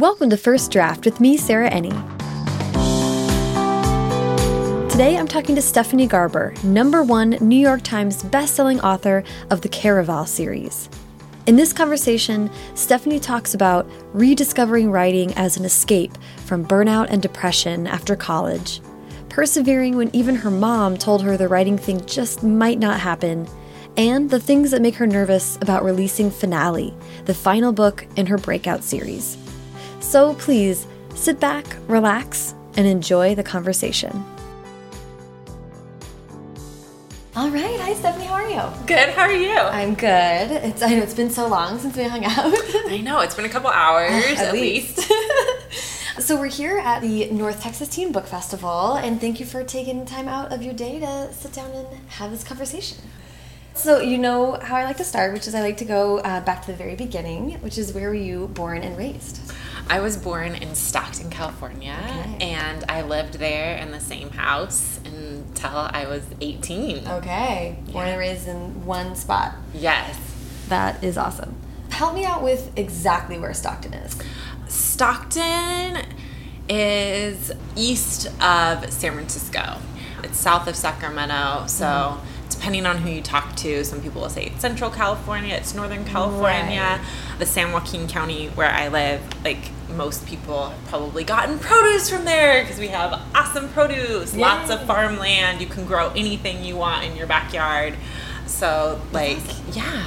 Welcome to First Draft with me, Sarah Enni. Today I'm talking to Stephanie Garber, number one New York Times bestselling author of the Caraval series. In this conversation, Stephanie talks about rediscovering writing as an escape from burnout and depression after college, persevering when even her mom told her the writing thing just might not happen, and the things that make her nervous about releasing Finale, the final book in her breakout series. So please sit back, relax, and enjoy the conversation. All right, hi Stephanie, how are you? Good, how are you? I'm good. It's I know it's been so long since we hung out. I know, it's been a couple hours at, at least. least. so we're here at the North Texas Teen Book Festival and thank you for taking time out of your day to sit down and have this conversation. So you know how I like to start, which is I like to go uh, back to the very beginning, which is where were you born and raised? I was born in Stockton, California, okay. and I lived there in the same house until I was 18. Okay. Born yeah. and raised in one spot. Yes. That is awesome. Help me out with exactly where Stockton is. Stockton is east of San Francisco. It's south of Sacramento, so mm -hmm depending on who you talk to, some people will say it's Central California, it's Northern California. Right. The San Joaquin County where I live, like most people have probably gotten produce from there because we have awesome produce, Yay. lots of farmland. You can grow anything you want in your backyard. So, like, awesome. yeah.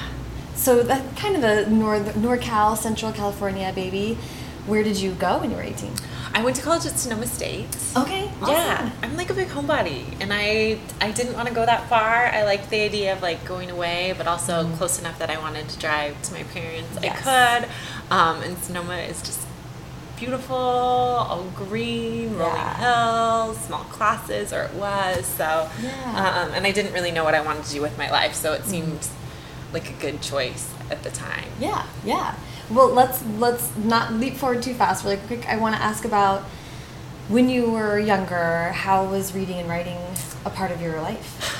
So that kind of a North NorCal, Central California baby. Where did you go when you were 18? I went to college at Sonoma State. Okay. Awesome. Yeah, I'm like a big homebody, and I I didn't want to go that far. I liked the idea of like going away, but also mm. close enough that I wanted to drive to my parents. Yes. I could, um, and Sonoma is just beautiful, all green, rolling yeah. hills, small classes, or it was. So, yeah. um, and I didn't really know what I wanted to do with my life, so it mm. seemed mm. like a good choice at the time. Yeah, yeah. Well, let's let's not leap forward too fast. Really quick, I want to ask about when you were younger. How was reading and writing a part of your life?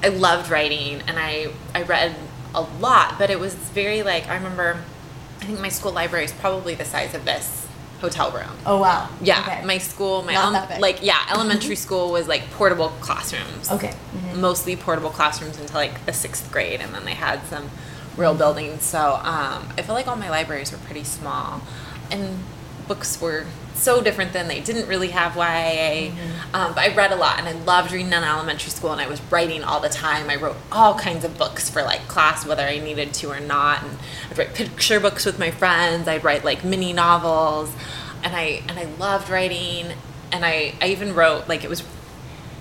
I loved writing, and I I read a lot, but it was very like I remember. I think my school library is probably the size of this hotel room. Oh wow! Yeah, okay. my school, my um, like yeah, elementary school was like portable classrooms. Okay. Mm -hmm. Mostly portable classrooms until like the sixth grade, and then they had some real buildings. So um, I feel like all my libraries were pretty small, and books were so different than They didn't really have YA. mm-hmm. um, but I read a lot, and I loved reading in elementary school, and I was writing all the time. I wrote all kinds of books for like class, whether I needed to or not, and I'd write picture books with my friends. I'd write like mini novels, and I and I loved writing, and I I even wrote like it was.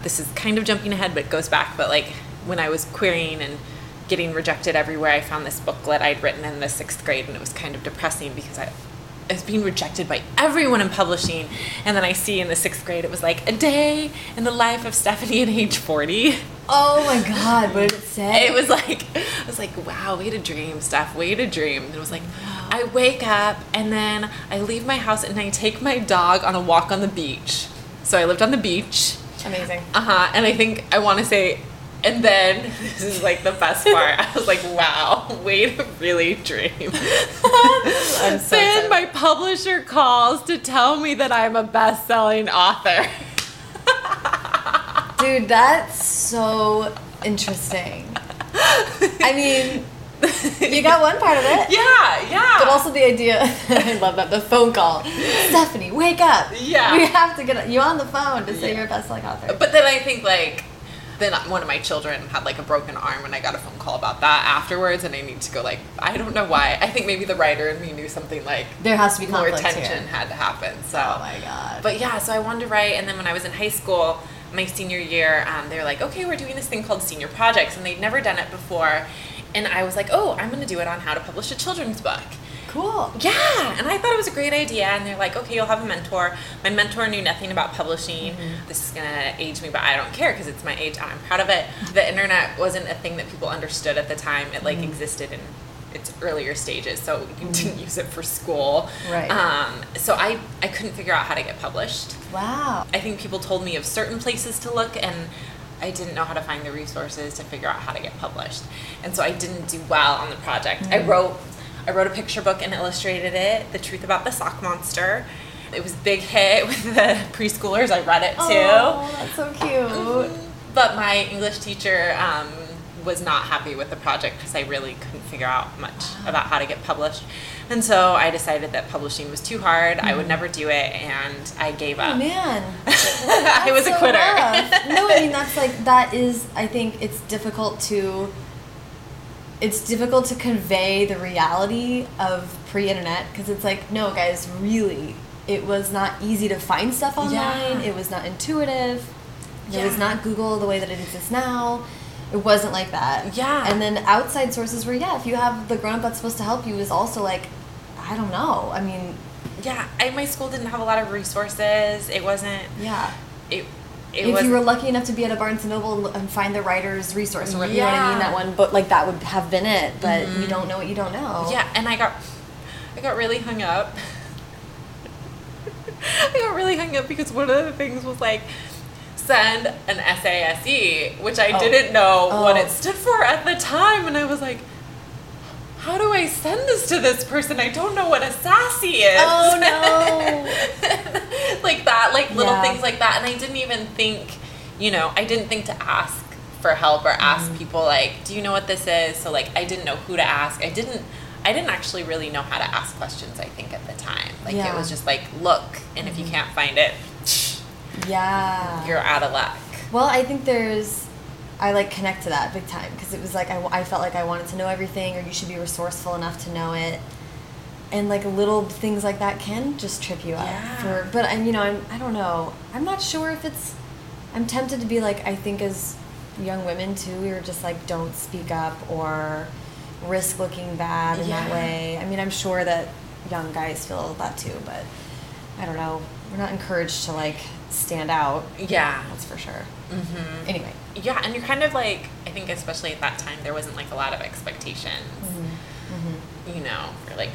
This is kind of jumping ahead, but it goes back. But like when I was querying and getting rejected everywhere. I found this booklet I'd written in the sixth grade, and it was kind of depressing because I, I was being rejected by everyone in publishing. And then I see in the sixth grade, it was like a day in the life of Stephanie at age 40. Oh my God, what did it say? It was like, I was like, wow, way to dream, Steph, way to dream. And it was like, I wake up and then I leave my house and I take my dog on a walk on the beach. So I lived on the beach. Amazing. Uh huh. And I think I want to say and then this is like the best part. I was like, "Wow, way to really dream." So then my publisher calls to tell me that I'm a best-selling author. Dude, that's so interesting. I mean, you got one part of it. Yeah, yeah. But also the idea, I love that, the phone call. Stephanie, wake up. Yeah. We have to get you on the phone to say yeah. you're a best-selling author. But then I think like then one of my children had like a broken arm and I got a phone call about that afterwards and I need to go like I don't know why. I think maybe the writer and me knew something like there has to be more tension here. had to happen so. Oh my god. But yeah so I wanted to write and then when I was in high school my senior year um, they were like okay we're doing this thing called senior projects and they'd never done it before. And I was like oh I'm gonna do it on how to publish a children's book Cool. Yeah, and I thought it was a great idea. And they're like, okay, you'll have a mentor. My mentor knew nothing about publishing. Mm-hmm. This is gonna age me, but I don't care because it's my age and I'm proud of it. The internet wasn't a thing that people understood at the time. It like mm-hmm. existed in its earlier stages, so you mm-hmm. didn't use it for school. Right. Um, so I I couldn't figure out how to get published. Wow. I think people told me of certain places to look and. I didn't know how to find the resources to figure out how to get published. And so I didn't do well on the project. I mm. wrote I wrote a picture book and illustrated it, The Truth About the Sock Monster. It was a big hit with the preschoolers. I read it too. Oh, that's so cute. Mm-hmm. But my English teacher um, was not happy with the project because I really couldn't figure out much uh-huh. about how to get published. And so I decided that publishing was too hard. I would mm-hmm. never do it, and I gave oh, up. Oh man, I was a quitter. no, I mean that's like that is. I think it's difficult to. It's difficult to convey the reality of pre-internet because it's like, no, guys, really, it was not easy to find stuff online. Yeah. It was not intuitive. It was not Google the way that it exists now. It wasn't like that. Yeah. And then outside sources were yeah, if you have the grown up that's supposed to help you, is also like, I don't know. I mean, yeah, I, my school didn't have a lot of resources. It wasn't. yeah. It. If you were lucky enough to be at a Barnes and Noble and find the writer's resource, or you know what I mean, that one book, like that would have been it. But you mm-hmm. don't know what you don't know. Yeah, and I got I got really hung up. I got really hung up because one of the things was like send an SASE, which I Oh. didn't know what Oh. it stood for at the time, and I was like. How do I send this to this person? I don't know what a sassy is. Oh, no. like that, like little Yeah. things like that. And I didn't even think, you know, I didn't think to ask for help or ask Mm-hmm. people like, do you know what this is? So like I didn't know who to ask. I didn't I didn't actually really know how to ask questions, I think, at the time. Like Yeah. it was just like, look, and if you can't find it, Yeah. you're out of luck. Well, I think there's, I like connect to that big time because it was like I, I felt like I wanted to know everything, or you should be resourceful enough to know it, and like little things like that can just trip you up. Yeah. For but I'm you know I'm I don't know I'm not sure if it's I'm tempted to be like I think as young women too we were just like don't speak up or risk looking bad in that Yeah. way. I mean I'm sure that young guys feel that too, but I don't know. We're not encouraged to like stand out. Yeah. That's for sure. Mm-hmm. Anyway. Yeah, and you're kind of like, I think especially at that time, there wasn't like a lot of expectations, Mm-hmm. you know, for like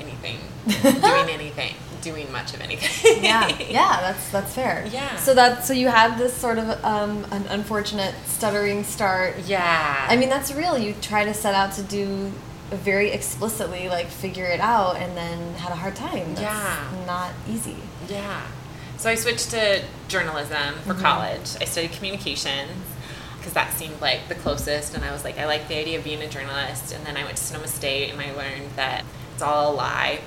anything, doing anything, doing much of anything. yeah, yeah, that's that's fair. Yeah. So that so you had this sort of um, an unfortunate stuttering start. Yeah. I mean, that's real. You try to set out to do a very explicitly, like figure it out, and then had a hard time. That's Yeah. Not easy. Yeah. So I switched to journalism for Mhm. college. I studied communications because that seemed like the closest, and I was like, I like the idea of being a journalist. And then I went to Sonoma State, and I learned that it's all a lie.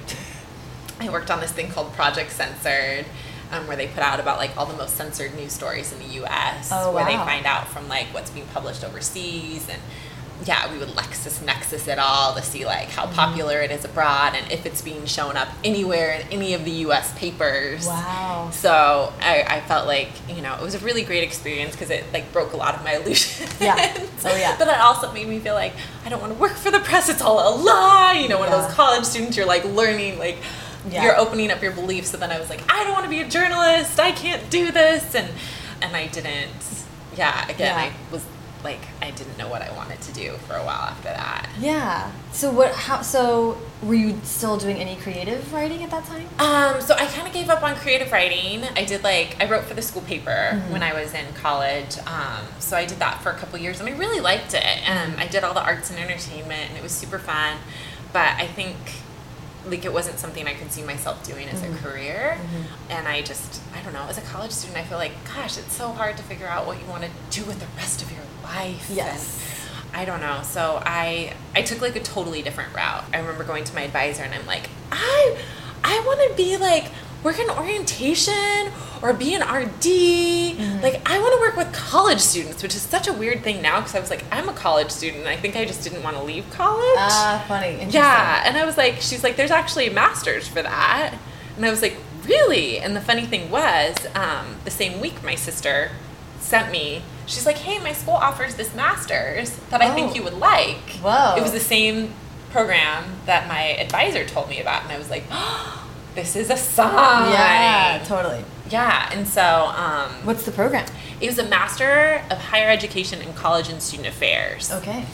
I worked on this thing called Project Censored, um, where they put out about like all the most censored news stories in the U.S. Oh, where they find out from like what's being published overseas and. Yeah, we would LexisNexis it all to see like Mm-hmm. how popular it is abroad and if it's being shown up anywhere in any of the U.S. papers. Wow. So I, I felt like you know it was a really great experience because it like broke a lot of my illusions. Yeah. Oh, yeah. But it also made me feel like I don't want to work for the press. It's all a lie. You know, one of those college students. You're like learning like Yeah. you're opening up your beliefs. So then I was like, I don't want to be a journalist. I can't do this. And and I didn't. Yeah. Again, Yeah. I was like I didn't know what I wanted to do for a while after that. Yeah. So what? How? So were you still doing any creative writing at that time? Um, so I kind of gave up on creative writing. I did like I wrote for the school paper when I was in college. Um, so I did that for a couple years, and I really liked it. Um, I did all the arts and entertainment, and it was super fun. But I think like it wasn't something I could see myself doing as a career. And I just I don't know. As a college student, I feel like gosh, it's so hard to figure out what you want to do with the rest of your life. Yes. I don't know. So I I took like a totally different route. I remember going to my advisor and I'm like, I I want to be like work in orientation or be an RD. Like I want to work with college students, which is such a weird thing now because I was like, I'm a college student. And I think I just didn't want to leave college. Ah, funny. Interesting. Yeah, and I was like, she's like, there's actually a master's for that, and I was like, really? And the funny thing was, um, the same week my sister sent me. She's like, hey, my school offers this master's that I Oh. think you would like. Whoa. It was the same program that my advisor told me about, and I was like, oh, this is a sign. Yeah. Totally. Yeah, and so um, What's the program? it was a master of higher education and college and student affairs. Okay.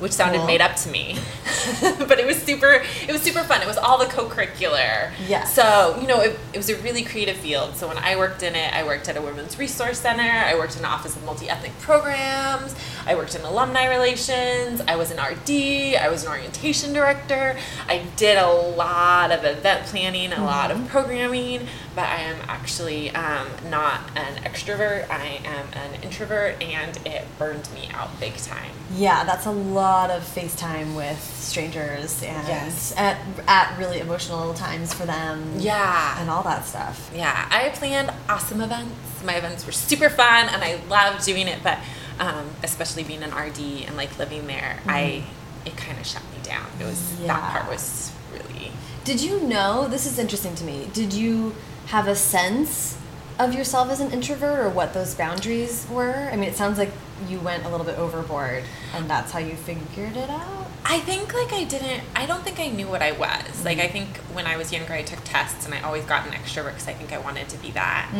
Which sounded Cool. made up to me. but it was super it was super fun. It was all the co-curricular. Yeah. So, you know, it, it was a really creative field. So when I worked in it, I worked at a women's resource center, I worked in the office of multi-ethnic programs, I worked in alumni relations, I was an RD, I was an orientation director. I did a lot of event planning, a lot of mm-hmm. programming, but I am actually um, not an extrovert. I am an introvert and it burned me out big time. Yeah, that's a lot of FaceTime with strangers and Yes. at, at really emotional times for them. Yeah. And all that stuff. Yeah, I planned awesome events. My events were super fun and I loved doing it, but um, especially being an RD and like living there, I it kind of shut me down. It was that Mm-hmm. Part was really Did you know, this is interesting to me, did you have a sense of yourself as an introvert or what those boundaries were? I mean, it sounds like you went a little bit overboard and that's how you figured it out. I think like I didn't. I don't think I knew what I was. Like Mm. I think when I was younger, I took tests and I always got an extrovert because I think I wanted to be that.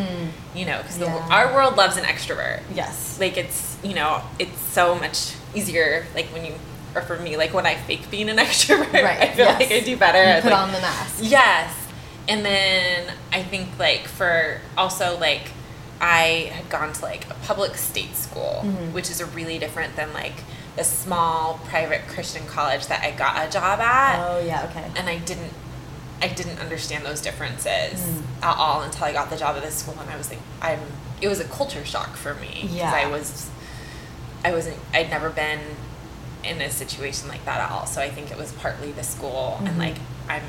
You know, because Mm. Yeah. our world loves an extrovert. Yes. Like it's you know it's so much easier. Like when you or for me, like when I fake being an extrovert, Right, I feel yes. like I do better. You put like- on the mask. Yes. And then I think like for also like I had gone to like a public state school, Mm-hmm. which is a really different than like the small private Christian college that I got a job at. Oh, yeah, okay. And I didn't I didn't understand those differences Mm. at all until I got the job at this school and I was like I'm it was a culture shock for me because Yeah. I was I wasn't I'd never been in a situation like that at all. So I think it was partly the school Mhm. and like I'm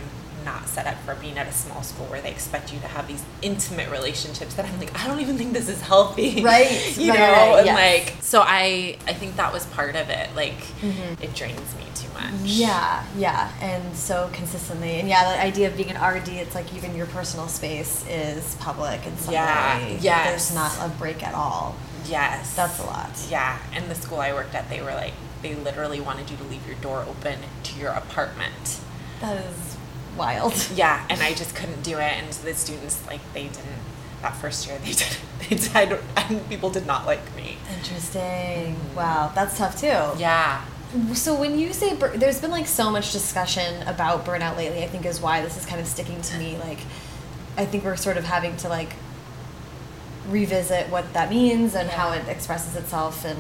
not set up for being at a small school where they expect you to have these intimate relationships that I'm like I don't even think this is healthy. Right, you right, know, right, and yes. like so I I think that was part of it. Like Mhm. it drains me too much. Yeah, yeah, and so consistently, and yeah, the idea of being an RD, it's like even your personal space is public in some Yeah, way. yes. There's not a break at all. Yes. That's a lot. Yeah, and the school I worked at, they were like, they literally wanted you to leave your door open to your apartment. That is wild. Yeah, and I just couldn't do it. And the students, like, they didn't. That first year, they did. They did. And people did not like me. Interesting. Wow, that's tough too. Yeah. So when you say bur- there's been like so much discussion about burnout lately, I think is why this is kind of sticking to me. Like, I think we're sort of having to like revisit what that means and how it expresses itself. And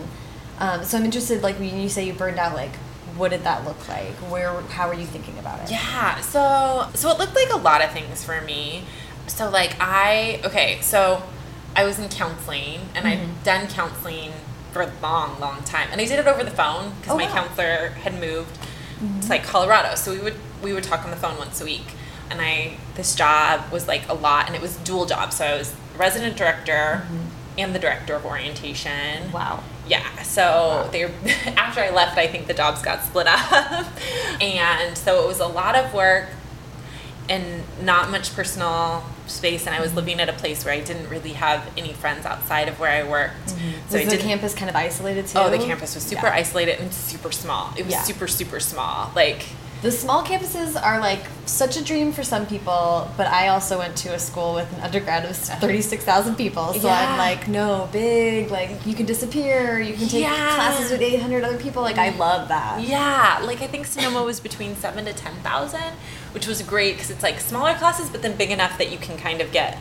um, so I'm interested, like when you say you burned out, like what did that look like? Where, how are you thinking about it? Yeah. So so it looked like a lot of things for me. So like I okay, so I was in counseling and Mhm. I'd done counseling for a long, long time. And I did it over the phone because Oh, my wow. counselor had moved to like Colorado. So we would we would talk on the phone once a week. And I this job was like a lot and it was dual job. So I was resident director and the director of orientation. Wow. Yeah, so they after I left, I think the jobs got split up, and so it was a lot of work and not much personal space. And I was living at a place where I didn't really have any friends outside of where I worked. Mm-hmm. So Was the campus kind of isolated too? Oh, the campus was super Yeah. isolated and super small. It was Yeah. super super small. Like The small campuses are like such a dream for some people, but I also went to a school with an undergrad of 36,000 people. So Yeah. I'm like, no, big, like you can disappear, you can take Yeah. classes with 800 other people. Like, I love that. Yeah, like I think Sonoma was between seven to ten thousand, which was great because it's like smaller classes, but then big enough that you can kind of get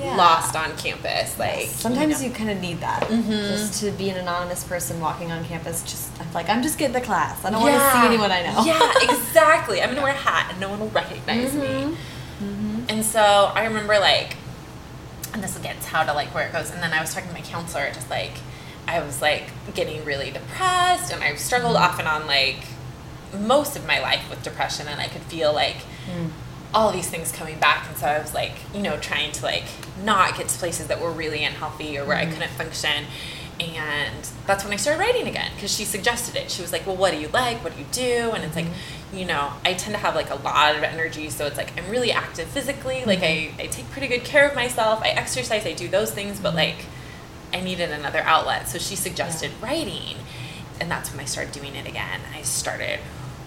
Yeah. lost on campus. Like Sometimes know. you, kind of need that. Mhm. Just to be an anonymous person walking on campus, just I'm like, I'm just getting the class. I don't want to see anyone I know. Yeah, exactly. I'm gonna wear a hat and no one will recognize me. Mm-hmm. And so I remember like, and this gets how to like where it goes. And then I was talking to my counselor, just like, I was like getting really depressed, and I've struggled Mm-hmm. off and on like most of my life with depression, and I could feel like Mm. All these things coming back and so i was like you know trying to like not get to places that were really unhealthy or where i mm-hmm. couldn't function. And that's when i started writing again because she suggested it. She was like well what do you like? What do you do? And it's like mm-hmm. you know i tend to have like a lot of energy so it's like i'm really active physically. Like I, mm-hmm. I take pretty good care of myself. I exercise. I do those things but like i needed another outlet. So she suggested writing and that's when i started doing it again. I started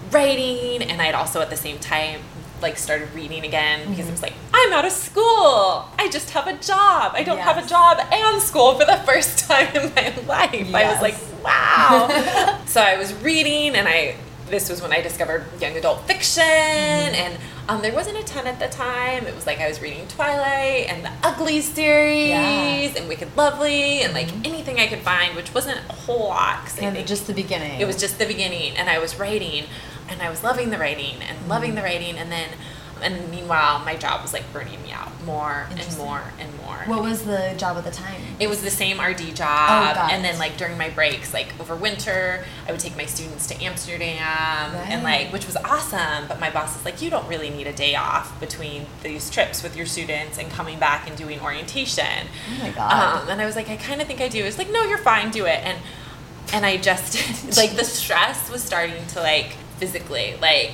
writing and i'd also at the same time like started reading again because it mm-hmm. was like I'm out of school. I just have a job. I don't have a job and school for the first time in my life. I was like, wow. so I was reading, and I this was when I discovered young adult fiction, mm-hmm. and um, there wasn't a ton at the time. It was like I was reading Twilight and the Uglies series Yeah. and Wicked Lovely and like mm-hmm. anything I could find, which wasn't a whole lot. 'cause And just the beginning. it was just the beginning, and I was writing, and I was loving the writing and loving the writing, and then, and meanwhile, my job was like burning me out more and more and more. What was the job at the time? It was the same RD job, Oh, and then like during my breaks, like over winter, I would take my students to Amsterdam, and like which was awesome. But my boss is like, you don't really need a day off between these trips with your students and coming back and doing orientation. Oh my God. Um, and I was like, I kind of think I do. It's like, no, you're fine, do it. And and I just like the stress was starting to like physically, like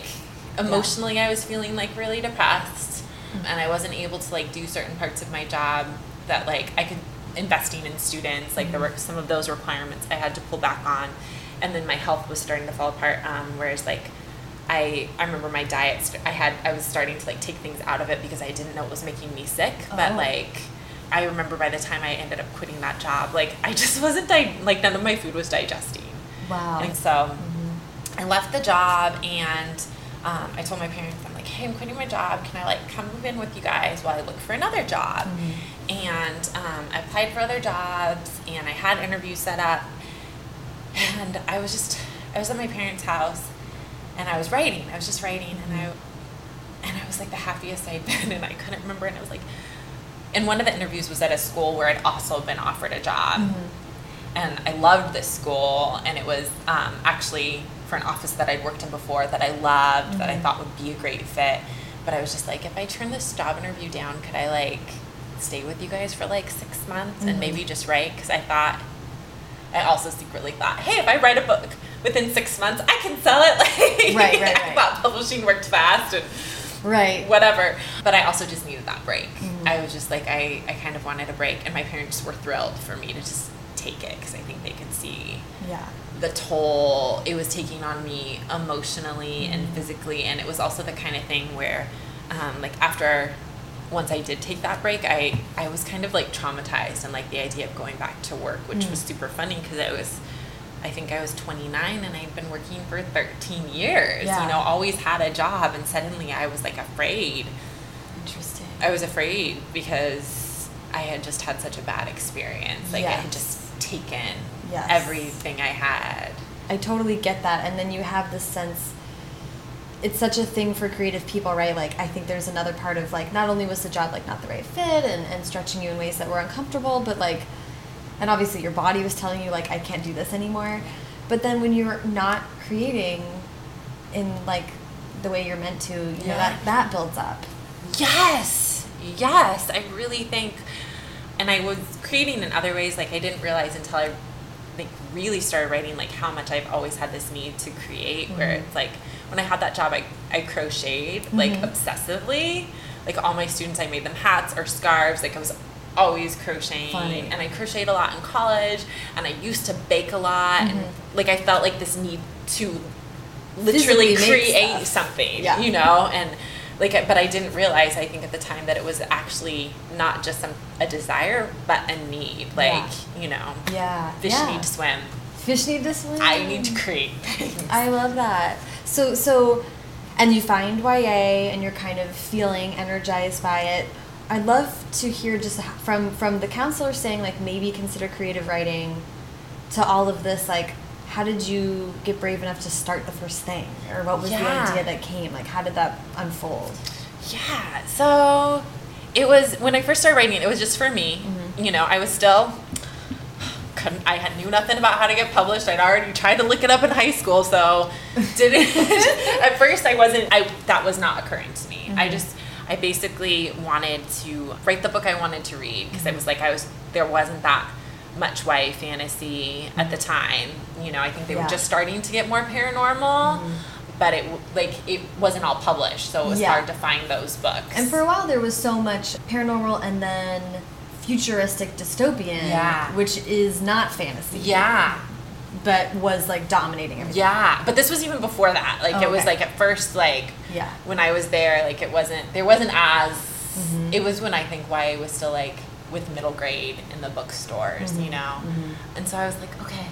emotionally, I was feeling like really depressed, mm-hmm. and I wasn't able to like do certain parts of my job that like I could investing in students. Like there mm-hmm. were some of those requirements I had to pull back on, and then my health was starting to fall apart. Um, whereas like. I, I remember my diet st- I had I was starting to like take things out of it because I didn't know it was making me sick but Oh. like I remember by the time I ended up quitting that job, like I just wasn't di- like none of my food was digesting, wow. and so mm-hmm. I left the job and um, I told my parents I'm like, hey, I'm quitting my job. Can I like come move in with you guys while I look for another job? And um, I applied for other jobs and I had interviews set up, and I was just I was at my parents' house and I was writing. I was just writing and I and I was like the happiest I'd been and I couldn't remember and I was like and one of the interviews was at a school where I'd also been offered a job. And I loved this school and it was um, actually for an office that I'd worked in before that I loved, that I thought would be a great fit. But I was just like, if I turn this job interview down, could I like stay with you guys for like six months and maybe just write? Because I thought I also secretly thought, hey, if I write a book within six months, I can sell it. Like, Right, right, I right. thought publishing worked fast and right. whatever. But I also just needed that break. Mm-hmm. I was just like, I, I kind of wanted a break, and my parents were thrilled for me to just take it because I think they could see Yeah. The toll it was taking on me emotionally and Mm-hmm. physically and it was also the kind of thing where um, like after once i did take that break i i was kind of like traumatized and like the idea of going back to work which Mm. was super funny because it was i think i was 29 and i'd been working for 13 years Yeah. you know always had a job and suddenly i was like afraid Interesting. i was afraid because i had just had such a bad experience like i had just taken Yes. everything i had I totally get that. And then you have this sense it's such a thing for creative people, right? Like I think there's another part of like not only was the job like not the right fit and, and stretching you in ways that were uncomfortable, but like and obviously your body was telling you like I can't do this anymore. But then when you're not creating in like the way you're meant to, you know, that that builds up. Yes, yes. I really think, and I was creating in other ways. Like I didn't realize until I, like, really started writing. Like how much I've always had this need to create. Where Mhm. it's like when I had that job, I I crocheted like Mhm. obsessively. Like all my students, I made them hats or scarves. Like I was always crocheting Funny. and I crocheted a lot in college and I used to bake a lot and Mhm. like I felt like this need to literally create something Yeah. you know and like but i didn't realize i think at the time that it was actually not just some, a desire but a need like you know Yeah. fish yeah. need to swim Fish need to swim. i need to create things I love that. So so and you find YA and you're kind of feeling energized by it. I'd love to hear just from from the counselor saying like maybe consider creative writing to all of this like how did you get brave enough to start the first thing? Or what was the idea that came? Like how did that unfold? Yeah so it was when i first started writing it was just for me. Mm-hmm. you know i was still couldn't i had knew nothing about how to get published. I'd already tried to look it up in high school so didn't at first i wasn't i that was not occurring to me. I Mhm. just i basically wanted to write the book i wanted to read because it was like i was there wasn't that much YA fantasy at the mm-hmm. time you know i think they Yeah. were just starting to get more paranormal mm-hmm. but it like it wasn't all published so it was Yeah. hard to find those books and for a while there was so much paranormal and then futuristic dystopian Yeah. which is not fantasy yeah but was like dominating everything Yeah, but this was even before that. Like it oh, was Okay. like at first like Yeah. when I was there, like it wasn't there wasn't as mm-hmm. It was when I think YA was still like with middle grade in the bookstores, you know. And so I was like, okay.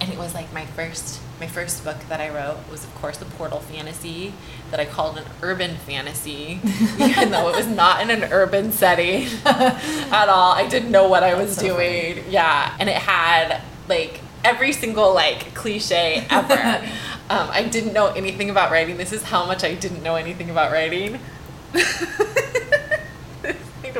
And it was like my first my first book that I wrote was of course a portal fantasy that I called an urban fantasy, even though it was not in an urban setting at all. I didn't know what I was so funny. doing. Yeah. And it had like every single like cliche ever. um, I didn't know anything about writing. This is how much I didn't know anything about writing.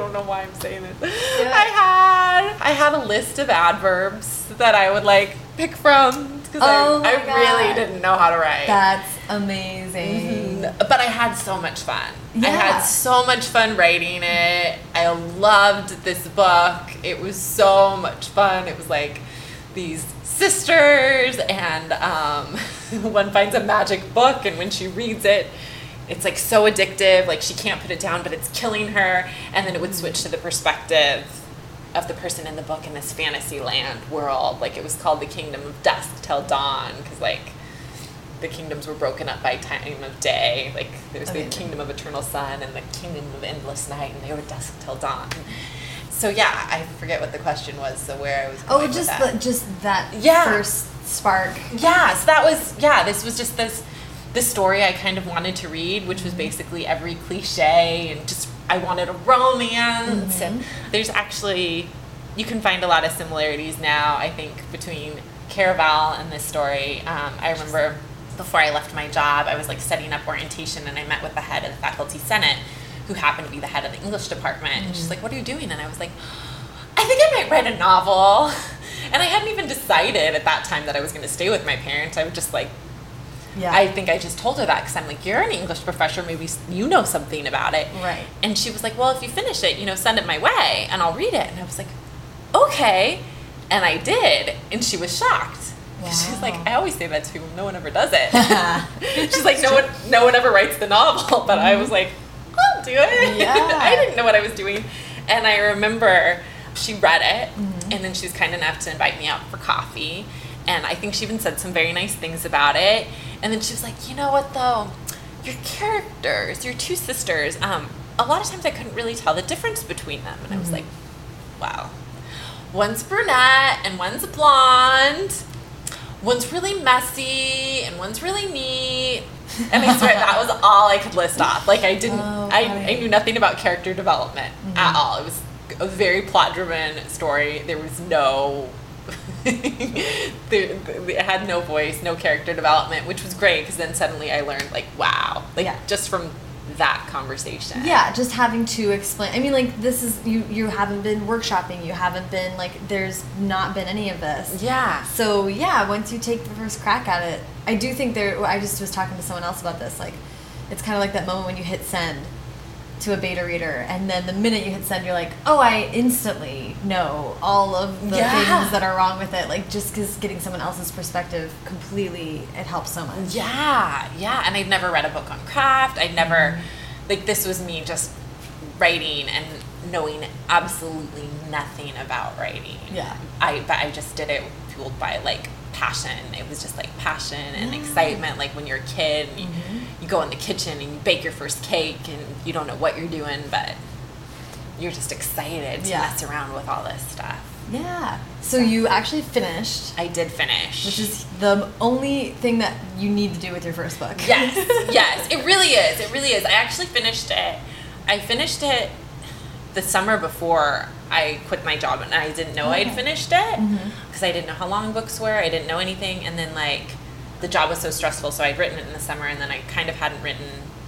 I don't know why I'm saying this. I had I had a list of adverbs that I would like pick from because Oh I, I really didn't know how to write. That's amazing. Mhm. But I had so much fun. Yeah. I had so much fun writing it. I loved this book. It was so much fun. It was like these sisters, and um, one finds a magic book, and when she reads it, it's like so addictive. Like she can't put it down, but it's killing her. And then it would switch to the perspective of the person in the book in this fantasy land world. Like it was called the Kingdom of Dusk Till Dawn, because like the kingdoms were broken up by time of day. Like there's Amazing. the kingdom of eternal sun and the kingdom of endless night, and they were dusk till dawn. So yeah, I forget what the question was. So where I was. Oh, just that. the, just that Yeah. first spark. Yeah, so that was yeah. This was just this this story I kind of wanted to read, which was basically every cliche and just I wanted a romance. And there's actually you can find a lot of similarities now. I think between Caraval and this story. Um, I remember before I left my job, I was like setting up orientation, and I met with the head of the faculty senate, who happened to be the head of the English department. And she's like, "What are you doing?" And I was like, I think I might write a novel. And I hadn't even decided at that time that I was going to stay with my parents. I would just like, Yeah. I think I just told her that because I'm like, you're an English professor, maybe you know something about it. Right. And she was like, well, if you finish it, you know, send it my way and I'll read it. And I was like, okay. And I did. And she was shocked. 'Cause She's like, I always say that to people. No one ever does it. She's like, no one, no one ever writes the novel. But I was like, I'll do it. Yeah. I didn't know what I was doing. And I remember she read it, Mm-hmm. and then she was kind enough to invite me out for coffee. And I think she even said some very nice things about it. And then she was like, you know what though? Your characters, your two sisters, um, a lot of times I couldn't really tell the difference between them. And I was Mm-hmm. like, wow. One's brunette and one's blonde. One's really messy and one's really neat. And I swear that was all I could list off. Like I didn't, Oh, I, I knew nothing about character development Mm-hmm. at all. It was a very plot driven story. There was no, it had no voice, no character development, which was great because then suddenly I learned like, wow, like Yeah. just from that conversation. Yeah, just having to explain. I mean, like this is you. You haven't been workshopping. You haven't been like. There's not been any of this. Yeah. So yeah, once you take the first crack at it, I do think there. I just was talking to someone else about this. Like, it's kind of like that moment when you hit send to a beta reader, and then the minute you hit send, you're like, oh, I instantly know all of the Yeah. things that are wrong with it. Like, just because getting someone else's perspective completely, it helps so much. Yeah, yeah. And I'd never read a book on craft. I'd never, mm-hmm. like, this was me just writing and knowing absolutely nothing about writing. Yeah. I, but I just did it fueled by, like, passion. It was just like passion and Yeah. excitement. Like when you're a kid, and you, mm-hmm. you go in the kitchen and you bake your first cake and you don't know what you're doing, but you're just excited to Yeah. mess around with all this stuff. Yeah. So you actually finished. I did finish. Which is the only thing that you need to do with your first book. Yes, yes, it really is. It really is. I actually finished it. I finished it the summer before I quit my job, and I didn't know I'd finished it because I didn't know how long books were. I didn't know anything, and then like the job was so stressful, so I'd written it in the summer, and then I kind of hadn't written,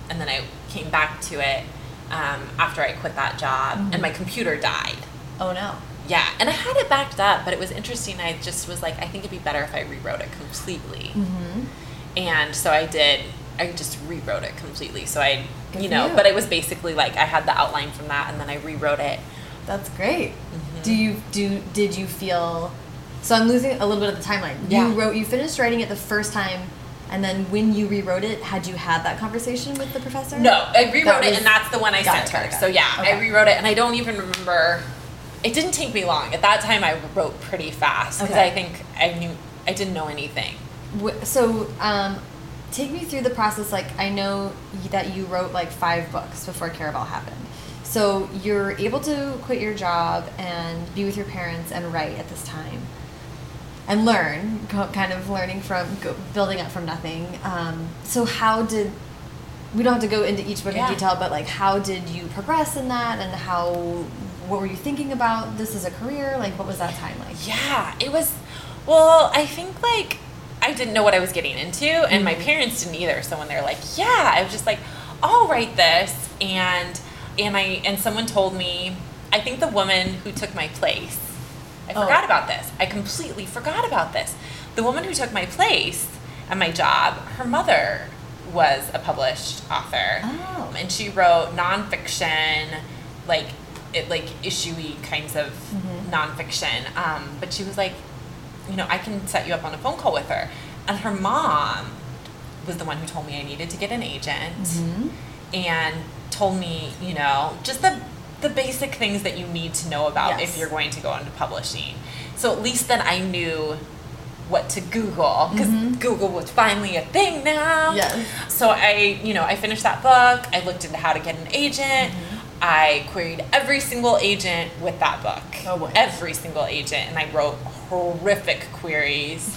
and then I came back to it um, after I quit that job, Mhm. and my computer died. Oh no. Yeah, and I had it backed up, but it was interesting. I just was like, I think it'd be better if I rewrote it completely. Mm-hmm. And so I did. I just rewrote it completely. So I, Good you know, you. but it was basically like I had the outline from that, and then I rewrote it. That's great. Mm-hmm. Do you do? Did you feel? So I'm losing a little bit of the timeline. Yeah. You wrote. You finished writing it the first time, and then when you rewrote it, had you had that conversation with the professor? No, I rewrote That it, was- and that's the one I sent it, her. it, So yeah, Okay. I rewrote it, and I don't even remember. It didn't take me long. At that time, I wrote pretty fast because Okay. I think I knew I didn't know anything. So, um, take me through the process. Like, I know that you wrote like five books before Caraval happened. So you're able to quit your job and be with your parents and write at this time and learn, kind of learning from building up from nothing. Um, so how did we don't have to go into each book Yeah. in detail, but like how did you progress in that, and how what were you thinking about this as a career? Like what was that time like? Yeah, it was. Well, I think like I didn't know what I was getting into, and my Mhm. parents didn't either. So when they're like, "Yeah," I was just like, "I'll write this," and and I and someone told me, I think the woman who took my place. I Oh. forgot about this. I completely forgot about this. The woman who took my place at my job, her mother was a published author Oh. and she wrote nonfiction, like it like issuey kinds of Mhm. nonfiction. Um, but she was like, you know, I can set you up on a phone call with her, and her mom was the one who told me I needed to get an agent Mhm. and told me, you know, just the the basic things that you need to know about Yes. if you're going to go into publishing. So at least then I knew what to Google because Mhm. Google was finally a thing now. Yes. So I, you know, I finished that book. I looked into how to get an agent. Mm-hmm. I queried every single agent with that book. Oh. Every single agent, and I wrote horrific queries.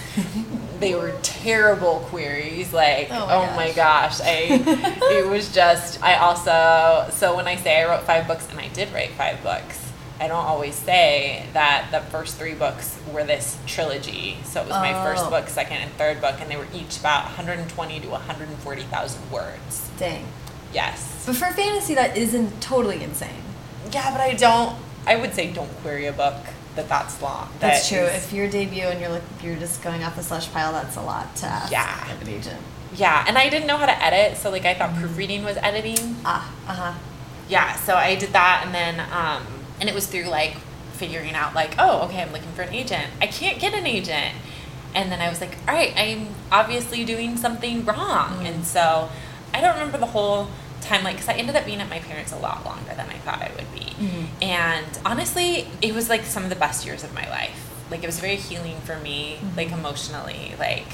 they were terrible queries. Like, Oh oh my my, gosh. I. it was just. I also. So when I say I wrote five books, and I did write five books. I don't always say that the first three books were this trilogy. So it was my Oh. first book, second, and third book, and they were each about 120 to 140,000 words. Dang. Yes. But for fantasy, that isn't totally insane. Yeah, but I don't. I would say don't query a book that that's long. That's true. is- If you're debut and you're like you're just going off the slush pile, that's a lot to ask Yeah. of an agent. yeah, and I didn't know how to edit, so like I thought proofreading was editing. Ah, uh huh. Yeah, so I did that, and then um, and it was through like figuring out like, oh, okay, I'm looking for an agent. I can't get an agent, and then I was like, all right, I'm obviously doing something wrong, Mm. and so I don't remember the whole time like because I ended up being at my parents a lot longer than I thought I would be, Mhm. and honestly, it was like some of the best years of my life. Like it was very healing for me, Mhm. like emotionally, like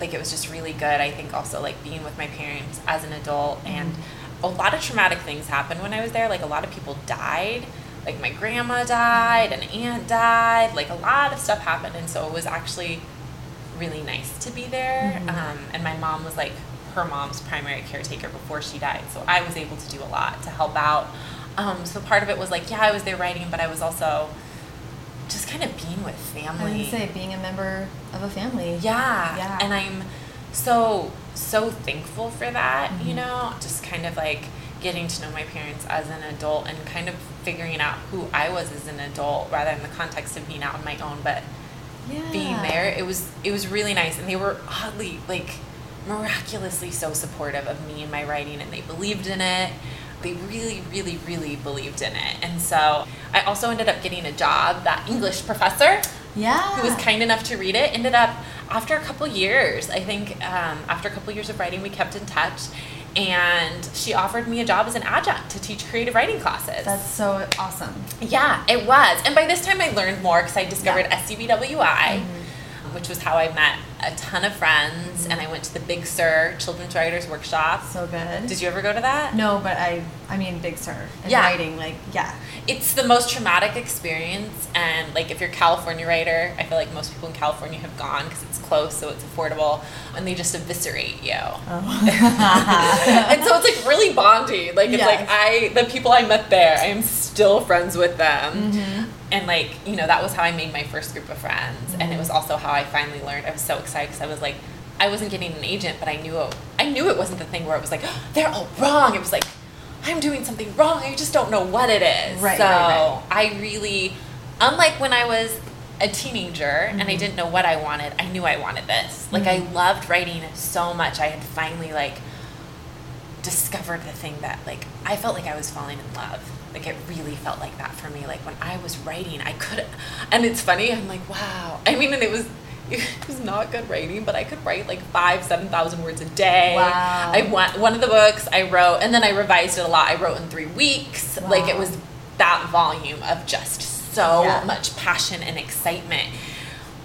like it was just really good. I think also like being with my parents as an adult and a lot of traumatic things happened when I was there. Like a lot of people died. Like my grandma died, an aunt died. Like a lot of stuff happened, and so it was actually really nice to be there. Mhm. Um, and my mom was like her mom's primary caretaker before she died, so I was able to do a lot to help out. Um, so part of it was like, yeah, I was there writing, but I was also just kind of being with family. gonna say being a member of a family. Yeah. Yeah. And I'm so so thankful for that, you Mhm. know, just kind of like getting to know my parents as an adult and kind of figuring out who I was as an adult rather in the context of being out on my own, but Yeah. being there, it was it was really nice and they were oddly like miraculously so supportive of me and my writing and they believed in it. They really, really, really believed in it. And so I also ended up getting a job, that English professor Yeah. who was kind enough to read it ended up after a couple years i think um, after a couple years of writing we kept in touch and she offered me a job as an adjunct to teach creative writing classes That's so awesome. yeah it was and by this time i learned more because i discovered Yeah. scbwi which was how i met a ton of friends and i went to the big sur children's writers workshop So good. did you ever go to that No, but I I mean Big Sur and Yeah. writing like yeah. it's the most traumatic experience and like if you're a california writer i feel like most people in california have gone because it's close so it's affordable and they just eviscerate you Oh. and so it's like really bondy like it's Yes. like i the people i met there i am still friends with them Mhm. And like you know that was how i made my first group of friends and it was also how i finally learned i was so excited because i was like i wasn't getting an agent but i knew it, i knew it wasn't the thing where it was like oh, they're all wrong it was like i'm doing something wrong i just don't know what it is Right, so right, right. i really unlike when i was a teenager and i Mhm. didn't know what i wanted i knew i wanted this like i Mhm. loved writing so much i had finally like discovered the thing that like I felt like I was falling in love. Like it really felt like that for me. Like when I was writing, I could and it's funny, I'm like, wow. I mean and it was it was not good writing, but I could write like five, seven thousand words a day. Wow. I went one of the books I wrote and then I revised it a lot. I wrote in three weeks. wow. Like it was that volume of just so Yeah. much passion and excitement.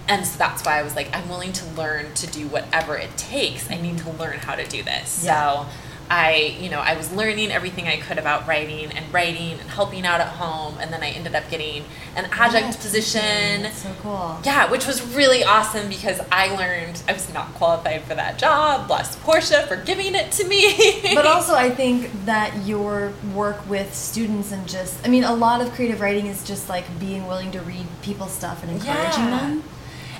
And so that's why I was like, I'm willing to learn to do whatever it takes. I need mm-hmm. to learn how to do this. Yeah. So I, you know, I was learning everything I could about writing and writing and helping out at home, and then I ended up getting an adjunct position. That's so cool. Yeah, which was really awesome because I learned I was not qualified for that job. Bless Portia for giving it to me. but also I think that your work with students and just I mean a lot of creative writing is just like being willing to read people's stuff and encouraging Yeah. them.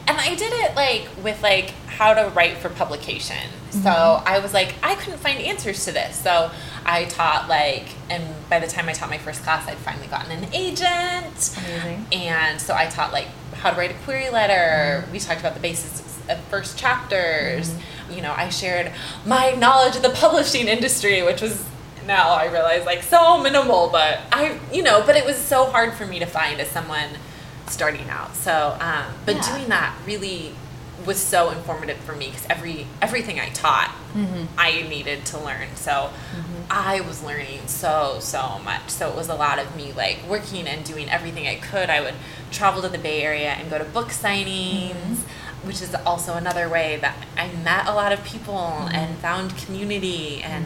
And I did it like with like how to write for publication. So Mm-hmm. I was like, I couldn't find answers to this. So I taught like, and by the time I taught my first class, I'd finally gotten an agent. Amazing. And so I taught like how to write a query letter. Mm-hmm. We talked about the basics of first chapters. You know, I shared my knowledge of the publishing industry, which was now I realize like so minimal, but I, you know, but it was so hard for me to find as someone starting out. So, um, but Yeah. doing that really was so informative for me because every everything I taught, Mm-hmm. I needed to learn. So, I was learning so so much. So it was a lot of me like working and doing everything I could. I would travel to the Bay Area and go to book signings. Mm-hmm. Which is also another way that I met a lot of people Mm-hmm. and found community and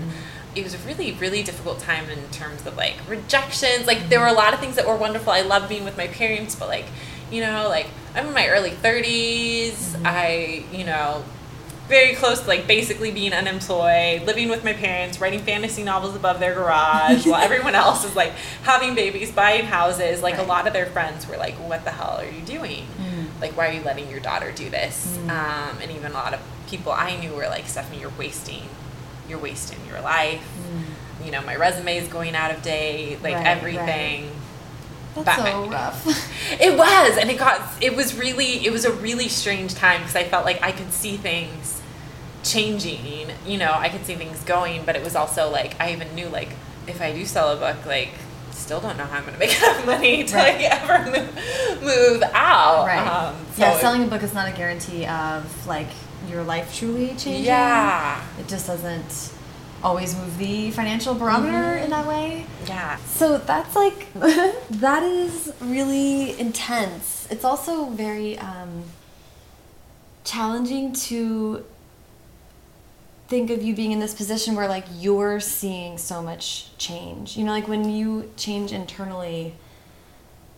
it was a really really difficult time in terms of like rejections. Like there were a lot of things that were wonderful. I loved being with my parents but like you know like i'm in my early 30s Mm-hmm. i you know very close to like basically being unemployed living with my parents writing fantasy novels above their garage while everyone else is like having babies buying houses. Like a lot of their friends were like what the hell are you doing? Like why are you letting your daughter do this? Um, and even a lot of people i knew were like stephanie you're wasting you're wasting your life you know my resume is going out of date like Right, everything That's But so rough. it was and it got it was really it was a really strange time because i felt like i could see things changing you know i could see things going but it was also like i even knew like if i do sell a book like still don't know how i'm going to make enough money to Right. like ever move, move out right. um, so yeah, selling a book is not a guarantee of like your life truly changing. yeah It just doesn't always move the financial barometer in that way. yeah So that's like that is really intense. It's also very um, challenging to think of you being in this position where like you're seeing so much change. You know, like when you change internally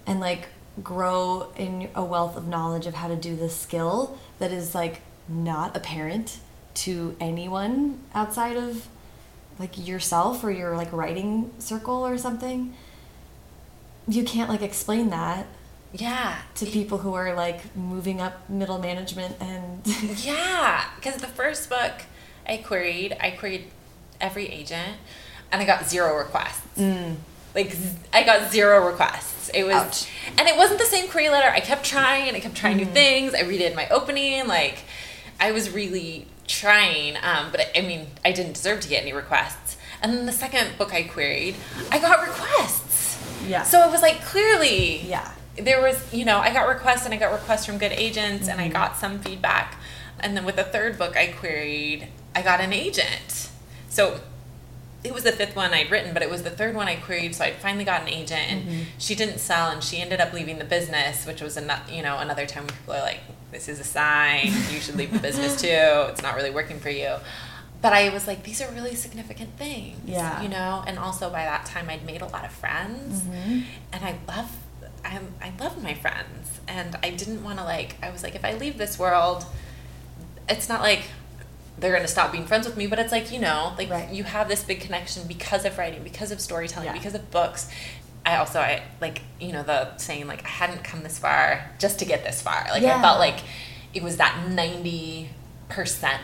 and like grow in a wealth of knowledge of how to do this skill that is like not apparent to anyone outside of like yourself or your like writing circle or something you can't like explain that yeah to people who are like moving up middle management and Yeah, because the first book I queried, I queried every agent, and I got zero requests. Mm. Like i got zero requests. It was, Ouch. and it wasn't the same query letter. I kept trying, and I kept trying new mm. things. I redid my opening. Like I was really trying, um, but I, I mean, I didn't deserve to get any requests. And then the second book I queried, I got requests. Yeah. So it was like clearly, yeah there was you know i got requests and i got requests from good agents and i Mm-hmm. got some feedback and then with the third book i queried i got an agent so it was the fifth one i'd written but it was the third one i queried so i finally got an agent and Mm-hmm. she didn't sell and she ended up leaving the business which was another you know another time when people are like this is a sign you should leave the business too it's not really working for you but i was like these are really significant things Yeah. you know and also by that time i'd made a lot of friends Mm-hmm. and I love I'm, I love my friends and I didn't want to like I was like if I leave this world it's not like they're going to stop being friends with me but it's like you know like Right. you have this big connection because of writing because of storytelling Yeah. because of books I also I like you know the saying like I hadn't come this far just to get this far. Like I felt like it was that 90%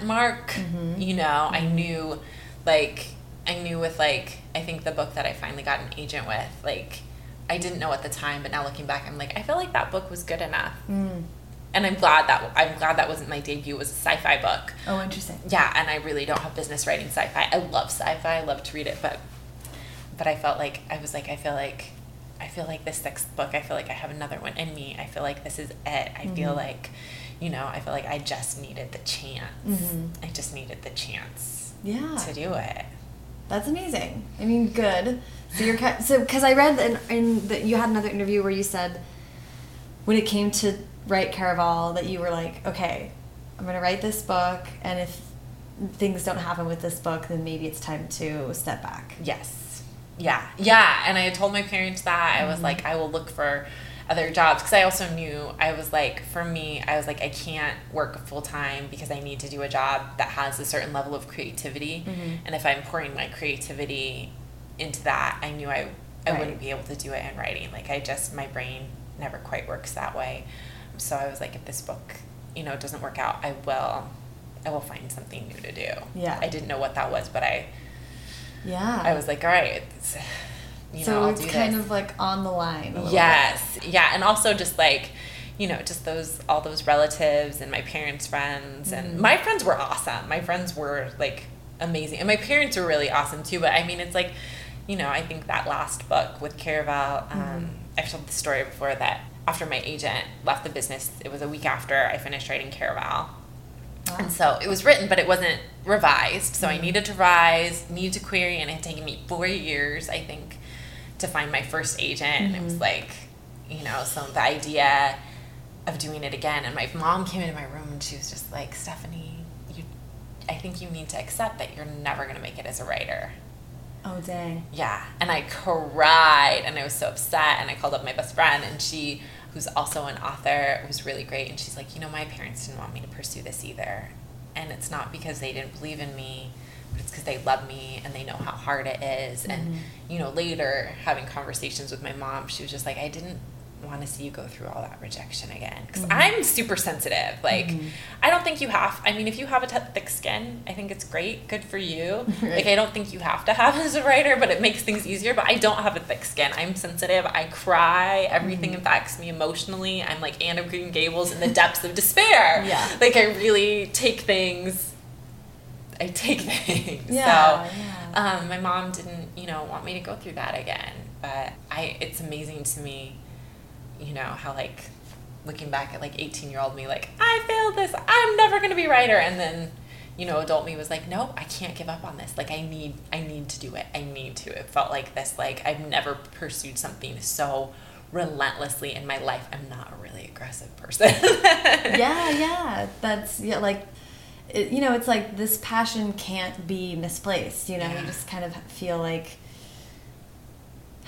mark Mm-hmm. you know? I knew like I knew with like I think the book that I finally got an agent with like I didn't know at the time but now looking back I'm like I feel like that book was good enough. Mm. and I'm glad that I'm glad that wasn't my debut it was a sci-fi book. Oh interesting. Yeah and I really don't have business writing sci-fi. I love sci-fi I love to read it but but I felt like I was like I feel like I feel like this sixth book I feel like I have another one in me I feel like this is it I feel like you know I feel like I just needed the chance Mhm. I just needed the chance yeah to do it That's amazing. I mean, good. So you're so because I read in, in that you had another interview where you said when it came to write Caraval that you were like, okay, I'm gonna write this book, and if things don't happen with this book, then maybe it's time to step back. Yes. Yeah. Yeah. And I had told my parents that. I was Mm-hmm. like, I will look for other jobs because I also knew I was like, for me, I was like, I can't work full time because I need to do a job that has a certain level of creativity. Mm-hmm. And if I'm pouring my creativity into that, I knew I, I Right. wouldn't be able to do it in writing. Like, I just, my brain never quite works that way. So I was like, if this book, you know, doesn't work out, I will. I will find something new to do. Yeah. I didn't know what that was, but I Yeah. I was like, all right, you know, so I'll it's do kind this. of like on the line. yes, yeah, and also just like, you know, just those all those relatives and my parents' friends and Mm-hmm. my friends were awesome. My friends were like amazing, and my parents were really awesome too. But I mean, it's like, you know, I think that last book with Caraval, um, Mm-hmm. I've told the story before that after my agent left the business, it was a week after I finished writing Caraval. Wow. And so it was written, but it wasn't revised. So I Mm-hmm. needed to revise, needed to query, and it had taken me four years, I think, to find my first agent. And it was Mhm. like, you know, so the idea of doing it again. And my mom came into my room and she was just like, Stephanie, you, I think you need to accept that you're never going to make it as a writer. Oh dang. Yeah. And I cried and I was so upset. And I called up my best friend and she, who's also an author, was really great. And she's like, you know, my parents didn't want me to pursue this either. And it's not because they didn't believe in me, but it's because they love me and they know how hard it is. And, mm-hmm. you know, later having conversations with my mom, she was just like, I didn't want to see you go through all that rejection again. Because mm-hmm. i'm super sensitive like mm-hmm. i don't think you have i mean if you have a t- thick skin i think it's great good for you. Like i don't think you have to have as a writer but it makes things easier but i don't have a thick skin. I'm sensitive i cry everything mm-hmm. affects me emotionally. I'm like anne of green gables in the depths of despair. Yeah. like i really take things i take things. Yeah, so yeah. um, my mom didn't you know want me to go through that again but i it's amazing to me you know how like looking back at like 18 year old me like i failed this. I'm never going to be a writer. And then you know adult me was like nope i can't give up on this. Like i need i need to do it. I need to. It felt like this like i've never pursued something so relentlessly in my life. I'm not a really aggressive person. Yeah, yeah. That's yeah, like it, you know, it's like this passion can't be misplaced. You know, Yeah. you just kind of feel like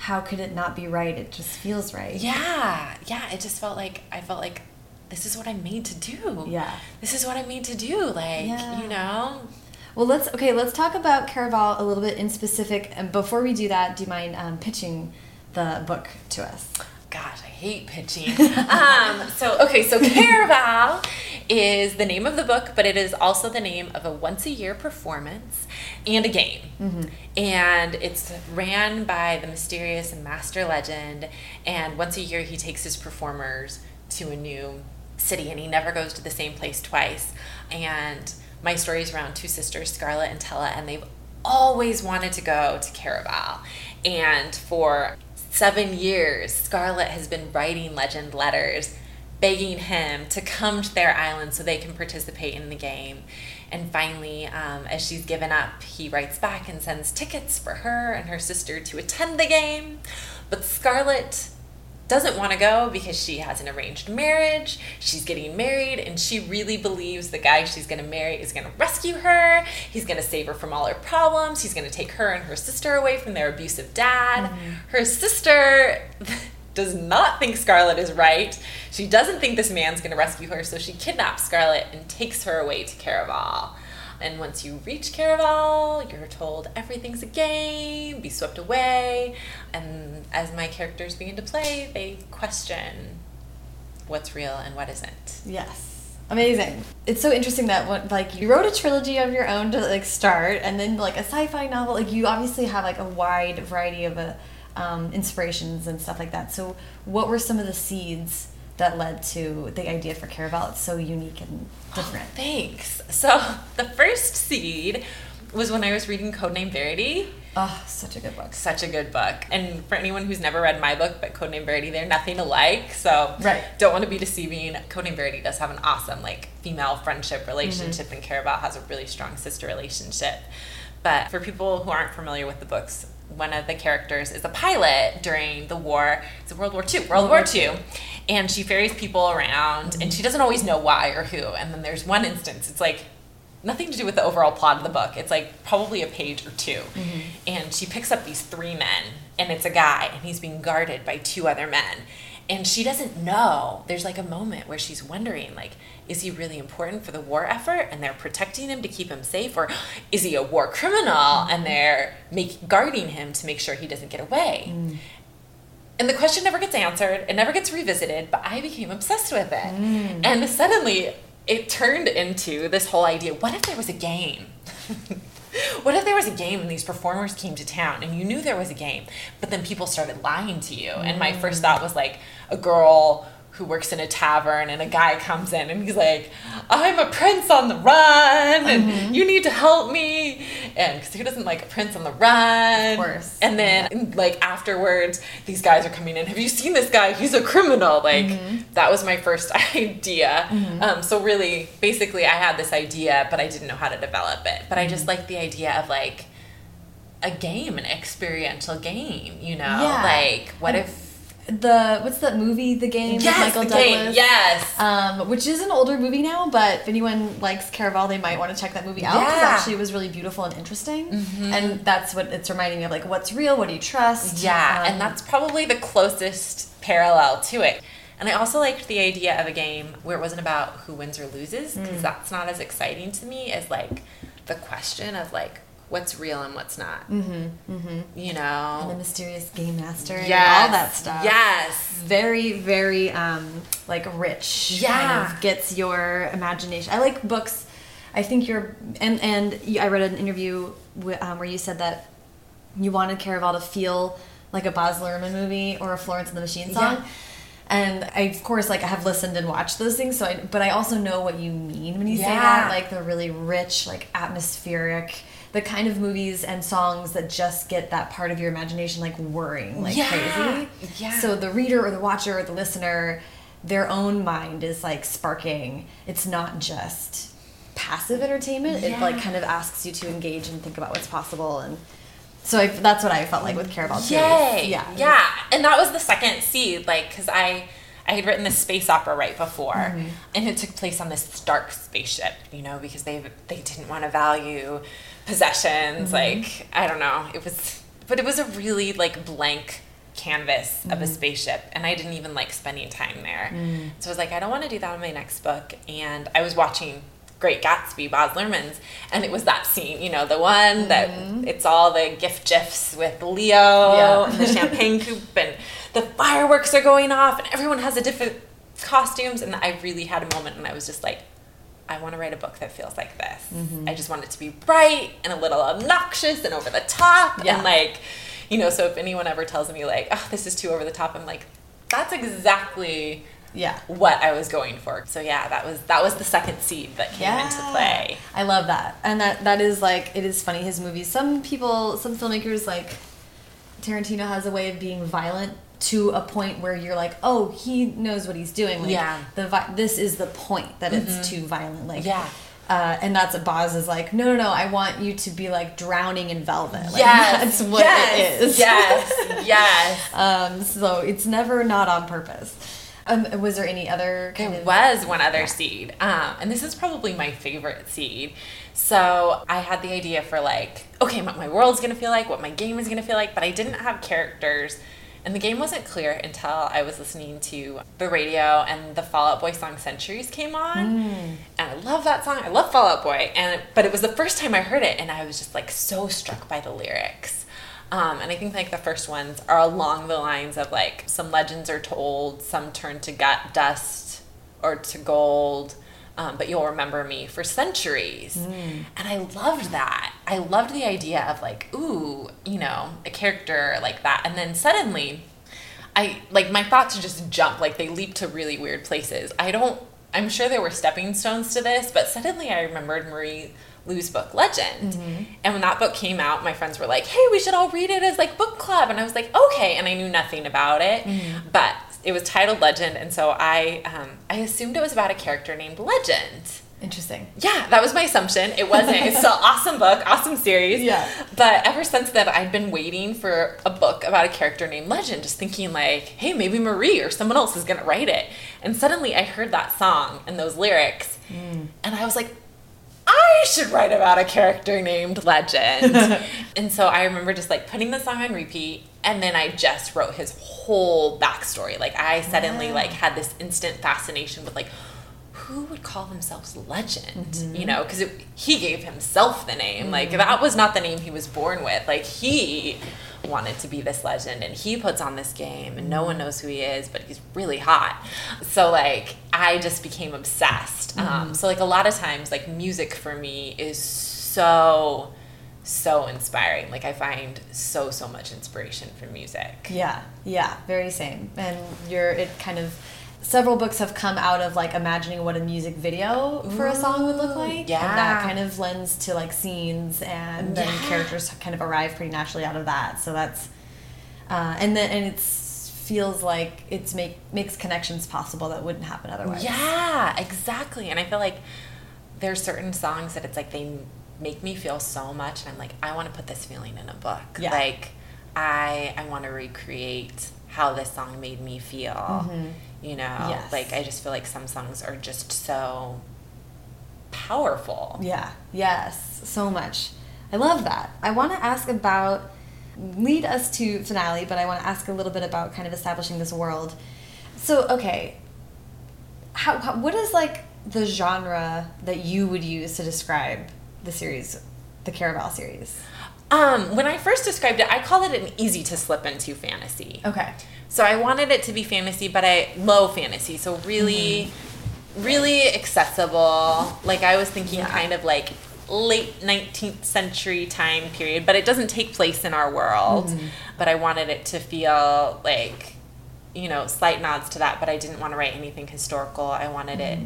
how could it not be right? It just feels right. yeah yeah it just felt like i felt like this is what i'm made to do Yeah. this is what i'm made to do like Yeah. you know Well, let's okay. Let's talk about Caraval a little bit in specific. And before we do that, do you mind um, pitching the book to us? Gosh, I hate pitching. um, so, okay, so Caraval is the name of the book, but it is also the name of a once a year performance and a game. Mm-hmm. And it's ran by the mysterious master legend. And once a year, he takes his performers to a new city and he never goes to the same place twice. And my story is around two sisters, Scarlett and Tella, and they've always wanted to go to Caraval. And for seven years, Scarlett has been writing legend letters, begging him to come to their island so they can participate in the game. And finally, um, as she's given up, he writes back and sends tickets for her and her sister to attend the game. But Scarlett doesn't want to go because she has an arranged marriage. She's getting married, and she really believes the guy she's going to marry is going to rescue her. He's going to save her from all her problems. He's going to take her and her sister away from their abusive dad. Her sister does not think Scarlett is right. She doesn't think this man's going to rescue her, so she kidnaps Scarlett and takes her away to Caraval. And once you reach Caraval, you're told everything's a game, be swept away. And as my characters begin to play, they question what's real and what isn't. Yes. Amazing. It's so interesting that what like you wrote a trilogy of your own to like start and then like a sci-fi novel like you obviously have like a wide variety of uh, um, inspirations and stuff like that. So what were some of the seeds that led to the idea for Caraval? It's so unique and different. Thanks. So the first seed was when I was reading Code Name Verity. Oh, such a good book. Such a good book. And for anyone who's never read my book, but Code Name Verity, they're nothing alike. So Right. don't want to be deceiving. Code Name Verity does have an awesome like female friendship relationship, and Caraval has a really strong sister relationship. But for people who aren't familiar with the books, one of the characters is a pilot during the war. It's World War II. World War II. And she ferries people around, and she doesn't always know why or who. And then there's one instance, it's like nothing to do with the overall plot of the book. It's like probably a page or 2 mm-hmm. And she picks up these three men, and it's a guy, and he's being guarded by two other men. And she doesn't know. There's like a moment where she's wondering, like, is he really important for the war effort and they're protecting him to keep him safe? Or is he a war criminal and they're make, guarding him to make sure he doesn't get away? Mm. And the question never gets answered, it never gets revisited, but I became obsessed with it. Mm. And suddenly it turned into this whole idea what if there was a game? what if there was a game and these performers came to town and you knew there was a game, but then people started lying to you? And my first mm. thought was like a girl who works in a tavern and a guy comes in and he's like, I'm a prince on the run and mm-hmm. you need to help me. And because who doesn't like a prince on the run? Of course. And then, like, afterwards, these guys are coming in. Have you seen this guy? He's a criminal. Like, mm-hmm. that was my first idea. Mm-hmm. Um, so, really, basically, I had this idea, but I didn't know how to develop it. But I just like the idea of, like, a game, an experiential game, you know? Yeah. Like, what And if. The what's that movie? The game Yes, Michael the Douglas. game. Yes. Um, which is an older movie now, but if anyone likes Caraval, they might want to check that movie out because Yeah. actually it was really beautiful and interesting. And that's what it's reminding me of, like what's real, what do you trust? Yeah, Um, and that's probably the closest parallel to it. And I also liked the idea of a game where it wasn't about who wins or loses, because Mm. that's not as exciting to me as like the question of like what's real and what's not. Mm-hmm, mm-hmm. You know? the mysterious game master, and all that stuff. Yes. very very um like rich Yeah. kind of gets your imagination i like books i think you're and and you- i read an interview um, where you said that you wanted caraval to feel like a Baz Luhrmann movie or a Florence and the Machine song. Yeah. And I, of course, like I have listened and watched those things. So, I, but I also know what you mean when you say that, like the really rich, like atmospheric, the kind of movies and songs that just get that part of your imagination like whirring like Yeah. crazy. Yeah. So the reader or the watcher or the listener, their own mind is like sparking. It's not just passive entertainment. Yeah. It like kind of asks you to engage and think about what's possible and. So I, that's what I felt like with Caraval too. Yay! Yeah. yeah, and that was the second seed, like because I I had written this space opera right before, Mm-hmm. and it took place on this dark spaceship, you know, because they they didn't want to value possessions. Mm-hmm. Like I don't know, it was, but it was a really like blank canvas of Mm-hmm. a spaceship, and I didn't even like spending time there. Mm. So I was like, I don't want to do that in my next book, and I was watching. Great Gatsby, Baz Luhrmann's, and it was that scene, you know, the one that it's all the gift gifs with Leo Mm-hmm. Yeah. and the champagne coupe, and the fireworks are going off, and everyone has a different costumes. And I really had a moment, and I was just like, I want to write a book that feels like this. Mm-hmm. I just want it to be bright and a little obnoxious and over the top, Yeah. and like, you know. So if anyone ever tells me like, oh, this is too over the top, I'm like, that's exactly Yeah. what I was going for. So yeah, that was that was the second seed that came into play. I love that. And that that is like it is funny his movies. Some people, some filmmakers like Tarantino has a way of being violent to a point where you're like, "Oh, he knows what he's doing." Like Yeah. the vi- this is the point that it's too violent. Like Yeah. Uh, and that's what Baz is like, no, no, no, I want you to be like drowning in velvet. Like, Yes, That's what yes, it is. Yes, yes. um, so it's never not on purpose. Um, was there any other kind There of was one other seed, um, and this is probably my favorite seed. So I had the idea for like, okay, what my world's gonna feel like, what my game is gonna feel like, but I didn't have characters, and the game wasn't clear until I was listening to the radio and the Fall Out Boy song "Centuries" came on, and I love that song. I love Fall Out Boy, and but it was the first time I heard it, and I was just like so struck by the lyrics. Um, and I think like the first ones are along the lines of like some legends are told, some turn to gut dust or to gold, um, but you'll remember me for centuries. Hmm. And I loved that. I loved the idea of like, ooh, you know, a character like that. And then suddenly, I like my thoughts just jump, like they leap to really weird places. I don't, I'm sure there were stepping stones to this, but suddenly I remembered Marie Lu's book Legend. Mm-hmm. And when that book came out, my friends were like, hey, we should all read it as like book club. And I was like, okay. And I knew nothing about it, mm-hmm. but it was titled Legend. And so I, um, I assumed it was about a character named Legend. interesting? Yeah, that was my assumption. It wasn't. It's an awesome book, awesome series. Yeah. But ever since then, I've been waiting for a book about a character named Legend, just thinking like, hey, maybe Marie or someone else is gonna write it. And suddenly, I heard that song and those lyrics, and I was like, I should write about a character named Legend. and so I remember just like putting the song on repeat and then I just wrote his whole backstory. Like I suddenly Wow. like had this instant fascination with like who would call themselves legend Mm-hmm. you know? Because he gave himself the name. Like that was not the name he was born with. Like he wanted to be this legend and he puts on this game and no one knows who he is but he's really hot. So like i just became obsessed. Mm-hmm. um, so like a lot of times like music for me is so so inspiring. Like i find so so much inspiration from music. Yeah, yeah, very same. And you're it kind of several books have come out of like imagining what a music video for a song would look like. yeah. And that kind of lends to like scenes and then Yeah. characters kind of arrive pretty naturally out of that. So that's uh, and then and it's feels like it's make makes connections possible that wouldn't happen otherwise. Yeah, exactly. And I feel like there's certain songs that it's like they make me feel so much, and I'm like, I want to put this feeling in a book. Yeah. Like, I I want to recreate how this song made me feel. You know. Yes. like I just feel like some songs are just so powerful. Yeah, yes, so much. I love that. I want to ask about, lead us to finale, but I want to ask a little bit about kind of establishing this world. So, okay, how, how what is like the genre that you would use to describe the series, the Caraval series? Um, when I first described it, I called it an easy to slip into fantasy. Okay. So I wanted it to be fantasy, but I low fantasy. So really, Mm-hmm. really accessible. Like I was thinking, Yeah. kind of like late 19th century time period, but it doesn't take place in our world. Mm-hmm. But I wanted it to feel like, you know, slight nods to that. But I didn't want to write anything historical. I wanted it.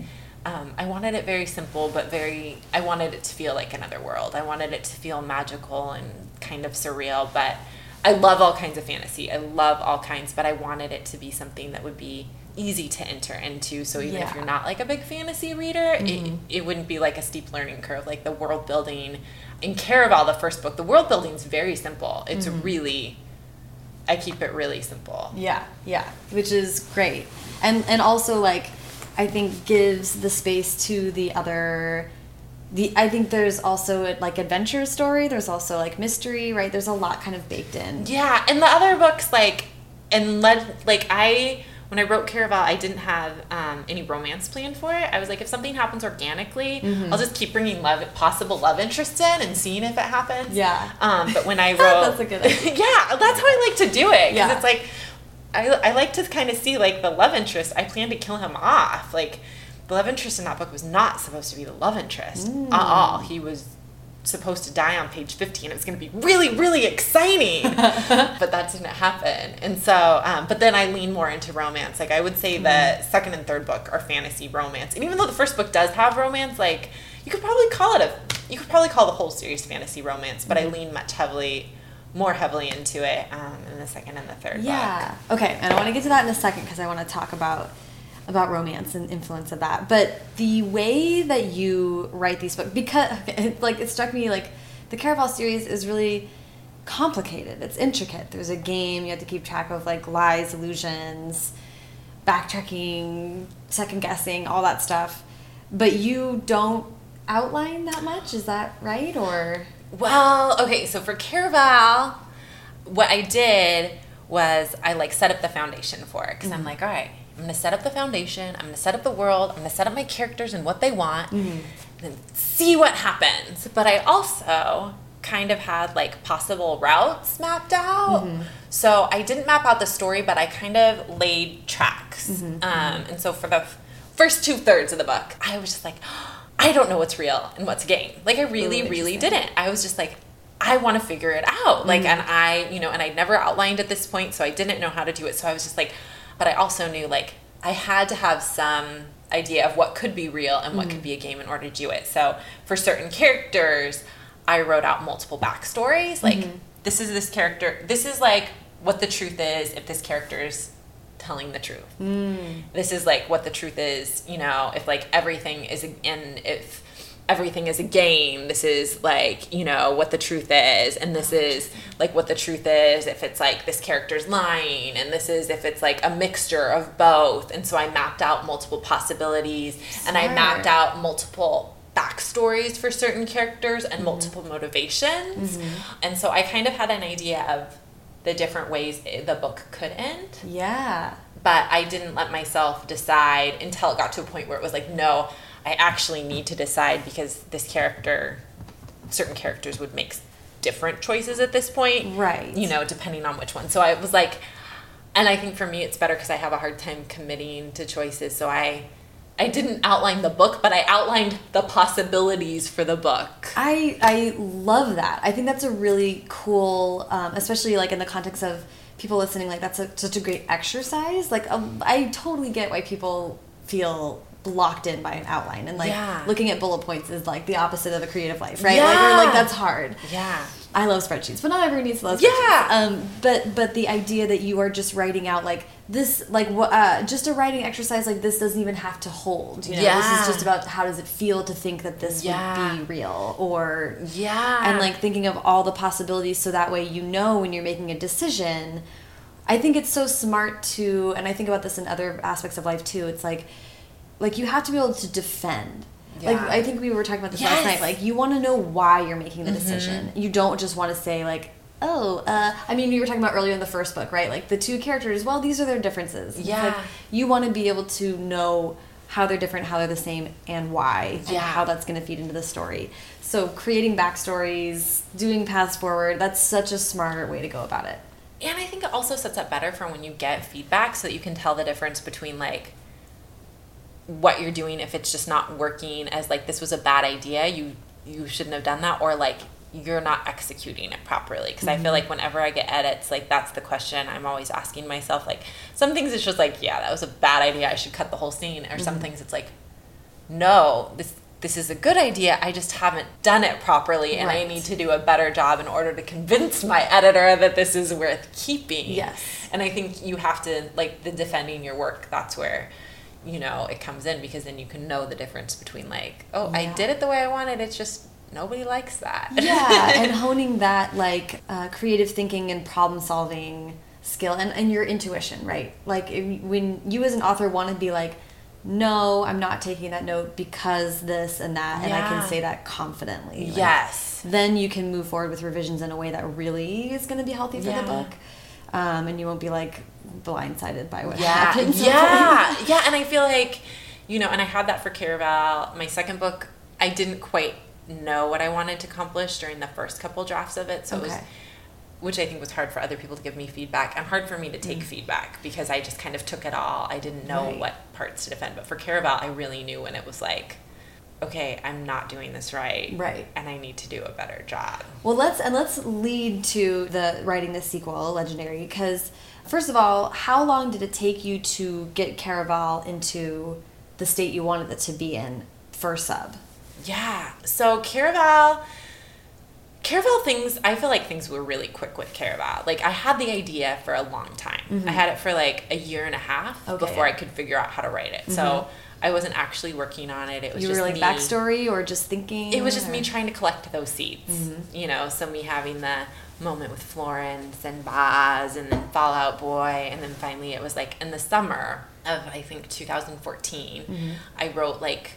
Um, I wanted it very simple, but very. I wanted it to feel like another world. I wanted it to feel magical and kind of surreal, but I love all kinds of fantasy. I love all kinds, but I wanted it to be something that would be easy to enter into. So even Yeah. Mm-hmm. if you're not like a big fantasy reader, it, it wouldn't be like a steep learning curve. Like the world building in Caraval, the first book, the world building is very simple. It's Mm-hmm. really, I keep it really simple. Yeah, yeah, which is great, and and also like, I think gives the space to the other. The I think there's also a, like adventure story. There's also like mystery, right? There's a lot kind of baked in. Yeah, and the other books like and led like I when I wrote Caraval, I didn't have um, any romance planned for it. I was like, if something happens organically, Mm-hmm. I'll just keep bringing love, possible love interest in and seeing if it happens. Yeah. Um, but when I wrote, That's a good idea. yeah, that's how I like to do it because Yeah. it's like I I like to kind of see like the love interest. I plan to kill him off. Like the love interest in that book was not supposed to be the love interest Mm. at all. He was supposed to die on page 15 it was going to be really really exciting. But that didn't happen. And so um, but then i lean more into romance. Like i would say the second and third book are fantasy romance. And even though the first book does have romance like you could probably call it a you could probably call the whole series fantasy romance but i lean much heavily more heavily into it um, in the second and the third book. Yeah. Okay, and I want to get to that in a second because I want to talk about about romance and influence of that. But the way that you write these books, because like it struck me like the Caraval series is really complicated. It's intricate. There's a game you have to keep track of like lies, illusions, backtracking, second guessing, all that stuff. But you don't outline that much. Is that right? Or Well, okay, so for Caraval, what I did was I like set up the foundation for it because I'm mm-hmm. like, all right, I'm gonna set up the foundation. I'm gonna set up the world. I'm gonna set up my characters and what they want, mm-hmm. then see what happens. But I also kind of had like possible routes mapped out. Mm-hmm. So I didn't map out the story, but I kind of laid tracks. Mm-hmm. Um, and so for the f- first two thirds of the book, I was just like, I don't know what's real and what's game. Like I really, Ooh, really didn't. I was just like, I want to figure it out. Like, and I, you know, and I never outlined at this point, so I didn't know how to do it. So I was just like, but I also knew like I had to have some idea of what could be real and what could mm. be a game in order to do it. So for certain characters, I wrote out multiple backstories. Like, mm-hmm. this is this character. This is like what the truth is if this character is telling the truth. Mm. This is like what the truth is. You know, if like everything is and if everything is a game. This is like you know what the truth is. And this is like what the truth is if it's like this character's lying. And this is if it's like a mixture of both. And so i mapped out multiple possibilities. And i mapped out multiple backstories for certain characters and mm-hmm. multiple motivations. Mm-hmm. And so I kind of had an idea of the different ways the book could end. Yeah. but I didn't let myself decide until it got to a point where it was like, no, I actually need to decide because this character, certain characters would make different choices at this point. Right. You know, depending on which one. So I was like, and I think for me it's better because I have a hard time committing to choices. So I, I didn't outline the book, but I outlined the possibilities for the book. I I love that. I think that's a really cool, um, especially like in the context of people listening. Like that's a, such a great exercise. Like um, I totally get why people feel locked in by an outline and like Yeah. looking at bullet points is like the opposite of a creative life, right? Like, or Yeah. like that's hard. Yeah. I love spreadsheets, but not everyone needs to love Yeah. Um, but but the idea that you are just writing out like this, like what, uh, just a writing exercise like this doesn't even have to hold. You know, this is just about how does it feel to think that this Yeah. would be real, or Yeah. and like thinking of all the possibilities, so that way you know when you're making a decision. I think it's so smart to, and I think about this in other aspects of life too. It's like, like you have to be able to defend. Like I think we were talking about this last Yes. Mm-hmm. night. Like you want to know why you're making the decision. You don't just want to say like, oh, uh, I mean, we were talking about earlier in the first book, right? Like the two characters. Well, these are their differences. Yeah. like, you want to be able to know how they're different, how they're the same, and why, and how that's going to feed into the story. So creating backstories, doing paths forward. That's such a smarter way to go about it. And I think it also sets up better for when you get feedback so that you can tell the difference between like what you're doing if it's just not working as like this was a bad idea, you you shouldn't have done that or like you're not executing it properly. Because I feel mm-hmm. like whenever I get edits like that's the question I'm always asking myself like some things it's just like yeah that was a bad idea I should cut the whole scene. Or some mm-hmm. things it's like no this this is a good idea i just haven't done it properly and i need to do a better job in order to convince my editor that this is worth keeping. Yes. and i think you have to like the defending your work that's where you know it comes in because then you can know the difference between like oh i did it the way i wanted it's just nobody likes that. Yeah and honing that like uh, creative thinking and problem solving skill and, and your intuition right? Like if, when you as an author want to be like no i'm not taking that note because this and that and i can say that confidently Like, yes. then you can move forward with revisions in a way that really is going to be healthy for Yeah. the book um, and you won't be like blindsided by what yeah, happens Yeah, yeah, and I feel like, you know, and I had that for Caraval. My second book, I didn't quite know what I wanted to accomplish during the first couple drafts of it, so it was, which I think was hard for other people to give me feedback, and hard for me to take feedback because I just kind of took it all. I didn't know Mm. Right. what parts to defend, but for Caraval, I really knew when it was like, okay, I'm not doing this right, Right. and I need to do a better job. Well, let's and let's lead to the writing the sequel, Legendary, because first of all, how long did it take you to get Caraval into the state you wanted it to be in for sub? Yeah. So Caraval, Caraval things, I feel like things were really quick with Caraval. Like I had the idea for a long time. I had it for like a year and a half Mm-hmm. Okay. before I could figure out how to write it. So I wasn't actually working on it. It was You just were like me. backstory or just thinking? It was just me trying to collect those seeds. Mm-hmm. You know, so me having the moment with Florence and Baz and then Fall Out Boy and then finally it was like in the summer of I think 2014 Mm-hmm. I wrote like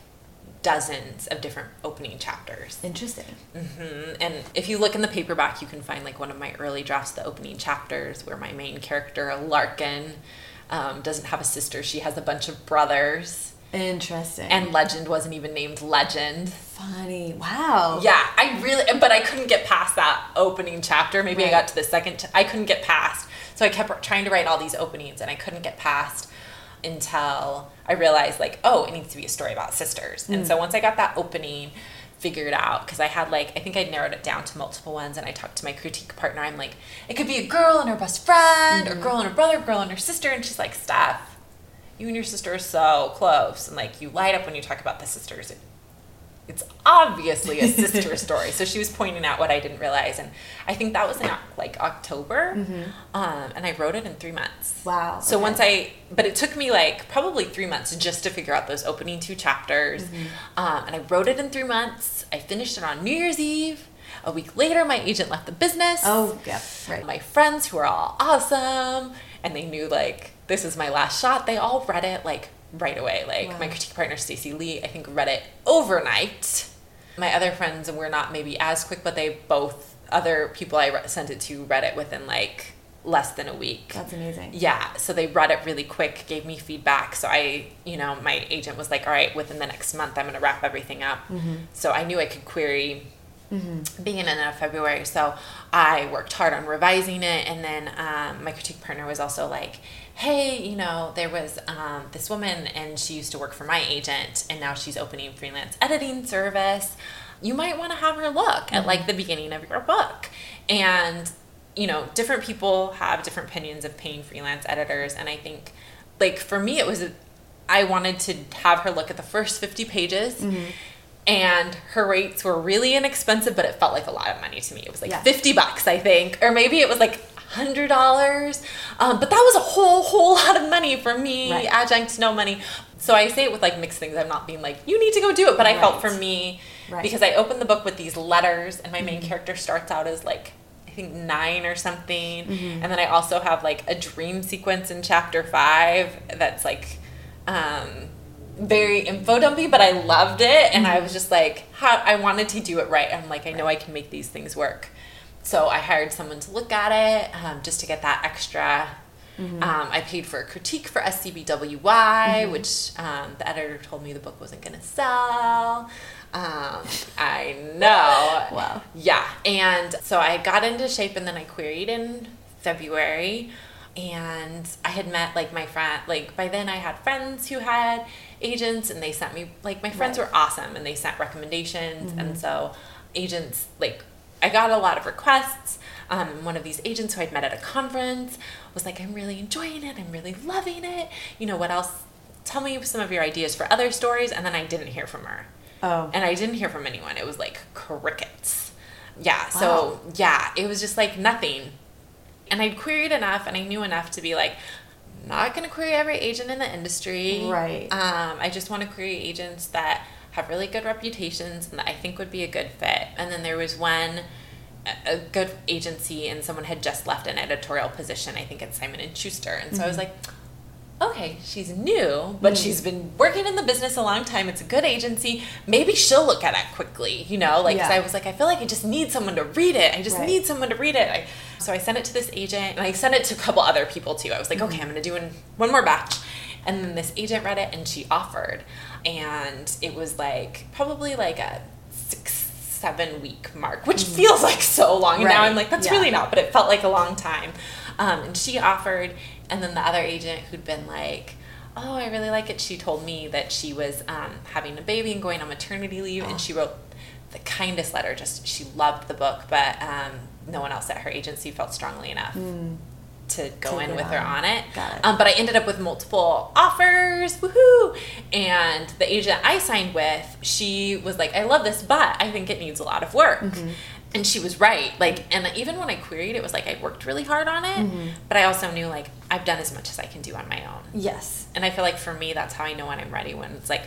dozens of different opening chapters. Interesting. hmm And if you look in the paperback, you can find like one of my early drafts, the opening chapters, where my main character, Larkin, um, doesn't have a sister. She has a bunch of brothers. Interesting. And Legend wasn't even named Legend. funny. Wow. Yeah, I really, but I couldn't get past that opening chapter. Maybe I got to the second, I couldn't get past. So I kept trying to write all these openings and I couldn't get past until I realized, like, oh, it needs to be a story about sisters. And so hmm. once I got that opening figured out, because I had, like, I think I narrowed it down to multiple ones and I talked to my critique partner. I'm like, it could be a girl and her best friend, or mm-hmm. girl and her brother, girl and her sister. And she's like, Steph, you and your sister are so close. And, like, you light up when you talk about the sisters it's obviously a sister story. So she was pointing out what I didn't realize, and I think that was in like October, um, and I wrote it in three months. Mm-hmm. Wow, So okay. once I, but it took me like probably three months just to figure out those opening two chapters, Mm-hmm. um, and I wrote it in three months. I finished it on New Year's Eve. A week later, my agent left the business Oh, yeah. Right. my friends who are all awesome and they knew like this is my last shot they all read it like right away like Wow. my critique partner Stacey Lee I think read it overnight my other friends were not maybe as quick, but they both other people I re- sent it to read it within like less than a week. That's amazing. Yeah, so they read it really quick, gave me feedback. So I, you know, my agent was like, "All right, within the next month, I'm going to wrap everything up." Mm-hmm. So I knew I could query beginning of February. So I worked hard on revising it, and then um, my critique partner was also like, "Hey, you know, there was um, this woman, and she used to work for my agent, and now she's opening freelance editing service. You might want to have her look at like the beginning of your book." And you know, different people have different opinions of paying freelance editors, and I think, like for me, it was. I wanted to have her look at the first 50 pages and her rates were really inexpensive, but it felt like a lot of money to me. It was like Yeah. 50 bucks, I think, or maybe it was like $100. Um, but that was a whole, whole lot of money for me, Right. adjunct, no money. So I say it with like mixed things. I'm not being like, you need to go do it. But I felt for me, Right. Mm-hmm. because I opened the book with these letters, and my main character starts out as like, I think nine or something. Mm-hmm. And then I also have like a dream sequence in chapter five that's like, um, very info dumpy, but I loved it, and I was just like, how I wanted to do it right. I'm like, I know I can make these things work. So I hired someone to look at it um, just to get that extra. Um, I paid for a critique for SCBWI, which um, the editor told me the book wasn't going to sell. Um, I know. Wow. Yeah. And so I got into shape and then I queried in February. And I had met like my friend, like by then I had friends who had agents and they sent me, like my friends Right. were awesome and they sent recommendations. And so agents, like, I got a lot of requests. Um, one of these agents who I'd met at a conference was like, I'm really enjoying it. I'm really loving it. You know, what else? Tell me some of your ideas for other stories. And then I didn't hear from her Oh. and I didn't hear from anyone. It was like crickets. Yeah. Wow. So yeah, it was just like nothing. And I'd queried enough, and I knew enough to be like, not going to query every agent in the industry. Right. Um, I just want to query agents that have really good reputations and that I think would be a good fit. And then there was one a- good agency and someone had just left an editorial position i think at simon and schuster and so i was Mm-hmm. like okay, she's new, but she's been working in the business a long time. It's a good agency. Maybe she'll look at it quickly, you know? Like, Yeah. I was like, I feel like I just need someone to read it. I just Right. need someone to read it. I, so I sent it to this agent, and I sent it to a couple other people too. I was like, okay, I'm going to do an, one more batch. And then this agent read it, and she offered. And it was like, probably like a six, seven week mark, which feels like so long. And now. I'm like, that's Yeah. really not, but it felt like a long time. Um, and she offered, and then the other agent who'd been like, oh, I really like it. She told me that she was um, having a baby and going on maternity leave, and she wrote the kindest letter. Just she loved the book, but um, no one else at her agency felt strongly enough to go To in with her on. on it. Got it. Um, but I ended up with multiple offers, woohoo! And the agent I signed with, she was like, I love this, but I think it needs a lot of work. Mm-hmm. And she was right. Like, and even when I queried, it was like I worked really hard on it, Mm-hmm. but I also knew like I've done as much as I can do on my own. Yes. And I feel like for me, that's how I know when I'm ready. When it's like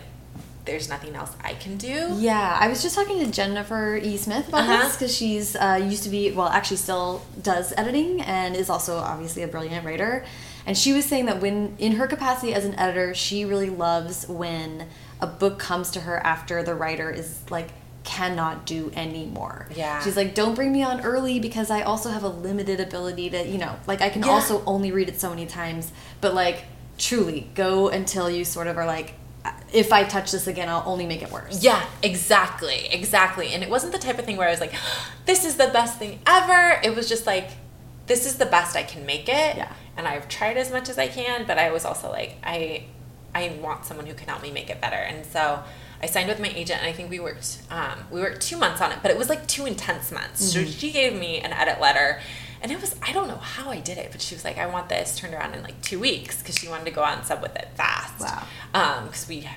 there's nothing else I can do. Yeah, I was just talking to Jennifer E. Smith about Uh-huh. this because she's uh, used to be, well, actually still does editing and is also obviously a brilliant writer. And she was saying that when, in her capacity as an editor, she really loves when a book comes to her after the writer is like, cannot do anymore. Yeah. She's like, don't bring me on early because I also have a limited ability to, you know, like I can Yeah. also only read it so many times, but like truly go until you sort of are like, if I touch this again, I'll only make it worse. Yeah, exactly, exactly. And it wasn't the type of thing where I was like, this is the best thing ever. It was just like, this is the best I can make it. Yeah. And I've tried as much as I can, but I was also like, I, I want someone who can help me make it better. And so I signed with my agent, and I think we worked, um, we worked two months on it, but it was like two intense months. So she gave me an edit letter. And it was, I don't know how I did it, but she was like, I want this turned around in like two weeks because she wanted to go out and sub with it fast. Wow. Because we